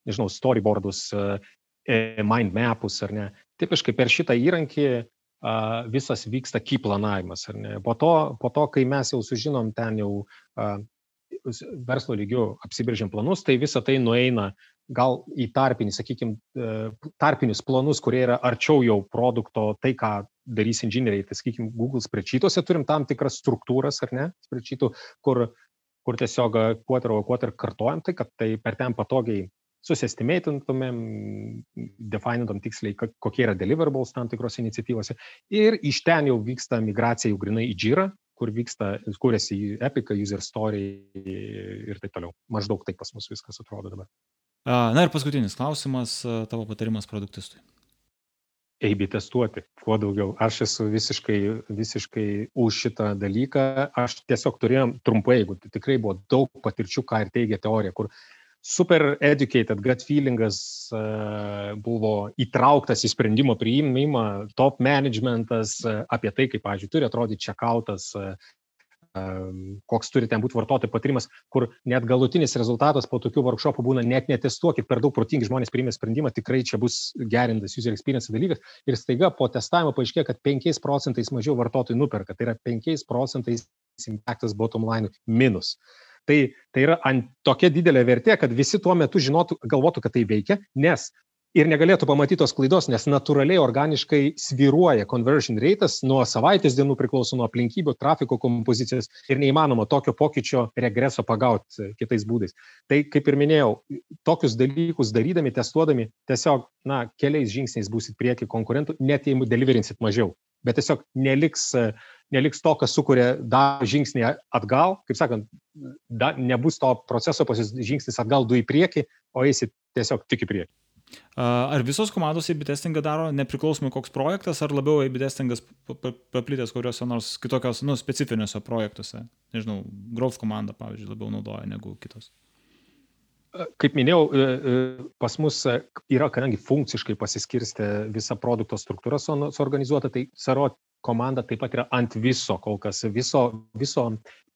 Speaker 2: nežinau, storyboardus, e, mind mapus, ar ne. Tipiškai per šitą įrankį visas vyksta key planavimas, ar ne. Po to, po to kai mes jau sužinom ten jau verslo lygių apsibrėžiam planus, tai visa tai nueina gal į tarpinį, sakykime, tarpinius planus, kurie yra arčiau jau produkto, tai ką darys inžinieriai. Tai, sakykime, Google spreadsheetuose turim tam tikras struktūras, ar ne, spreadsheetų, kur, kur tiesiog quarter over quarter kartuojam tai, kad tai per ten patogiai susestimatintumėm, definintum tiksliai, kokie yra deliverables tam tikrose iniciatyvose. Ir iš ten jau vyksta migracija jau grinai į Jira, kur vyksta, kūrėsi Epica, User Story ir taip toliau. Maždaug taip pas mus viskas atrodo dabar.
Speaker 1: Na ir paskutinis klausimas, tavo patarimas produktistui.
Speaker 2: Eibi testuoti, kuo daugiau. Aš esu visiškai, visiškai už šitą dalyką. Aš tiesiog turėjom trumpai, jeigu tai tikrai buvo daug patirčių, ką ir teigia teorija, kur super educated gut feelingas buvo įtrauktas į sprendimo priimimą, top managementas apie tai, kaip, pavyzdžiui, turi atrodyti checkoutas, koks turi ten būti vartotojų patarimas, kur net galutinis rezultatas po tokių workshopų būna net netestuokit, per daug protingi žmonės priimė sprendimą, tikrai čia bus gerintas user experience dalykas ir staiga po testavimo paaiškėjo, kad 5 procentais mažiau vartotojų nuperka, tai yra 5 procentais impactas bottom line minus. Tai, tai yra ant tokia didelė vertė, kad visi tuo metu žinotų, galvotų, kad tai veikia, nes ir negalėtų pamatyti tos klaidos, nes natūraliai organiškai sviruoja conversion ratas nuo savaitės dienų priklauso nuo aplinkybių, trafiko kompozicijos ir neįmanoma tokio pokyčio regreso pagauti kitais būdais. Tai kaip ir minėjau, tokius dalykus darydami, testuodami, tiesiog, na, keliais žingsniais būsit prieki konkurentų, net jeigu deliverinsit mažiau. Bet tiesiog neliks, neliks to, kas sukuria dar žingsnį atgal, kaip sakant, da, nebus to proceso žingsnis atgal du į priekį, o eisit tiesiog tik į priekį.
Speaker 1: Ar visos komandos AB testingą daro nepriklausomai koks projektas, ar labiau AB testingas paplitęs kuriuose nors kitokios, nu, specifiniuose projektuose? Nežinau, growth komanda, pavyzdžiui, labiau naudoja negu kitos.
Speaker 2: Kaip minėjau, pas mus yra, kadangi funkciškai pasiskirstė visa produkto struktūra suorganizuota, tai Saro komanda taip pat yra ant viso kol kas, viso, viso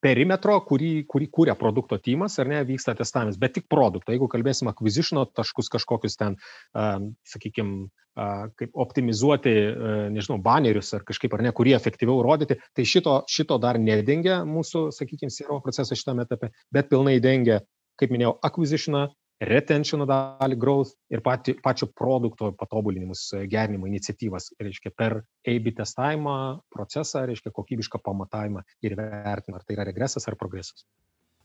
Speaker 2: perimetro, kurį, kurį kūrė produkto tymas, ar ne, vyksta testavimas, bet tik produkto. Jeigu kalbėsim acquisition taškus kažkokius ten, uh, sakykime, uh, kaip optimizuoti, uh, nežinau, banerius ar kažkaip ar ne, kurie efektyviau rodyti, tai šito, šito dar nedengia mūsų, sakykime, CRO procesas šitame etape, bet pilnai dengia, kaip minėjau, acquisitioną, retention dalį, growth ir pati, pačio produkto patobulinimus, gerinimo iniciatyvas, reiškia per AB testavimą procesą, reiškia kokybišką pamatavimą ir vertinimą, ar tai yra regresas ar progresas.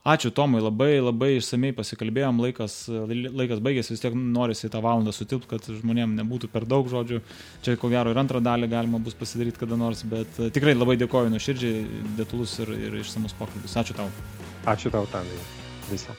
Speaker 1: Ačiū Tomai, labai labai išsamei pasikalbėjom, laikas, laikas baigėsi, vis tiek norisi tą valandą sutilpti, kad žmonėm nebūtų per daug žodžių. Čia ko gero ir antrą dalį galima bus pasidaryti kada nors, bet tikrai labai dėkoju nuoširdžiai, detalus ir, ir išsamus pokalbis. Ačiū tau.
Speaker 2: Ačiū tau, Tandai. Visą.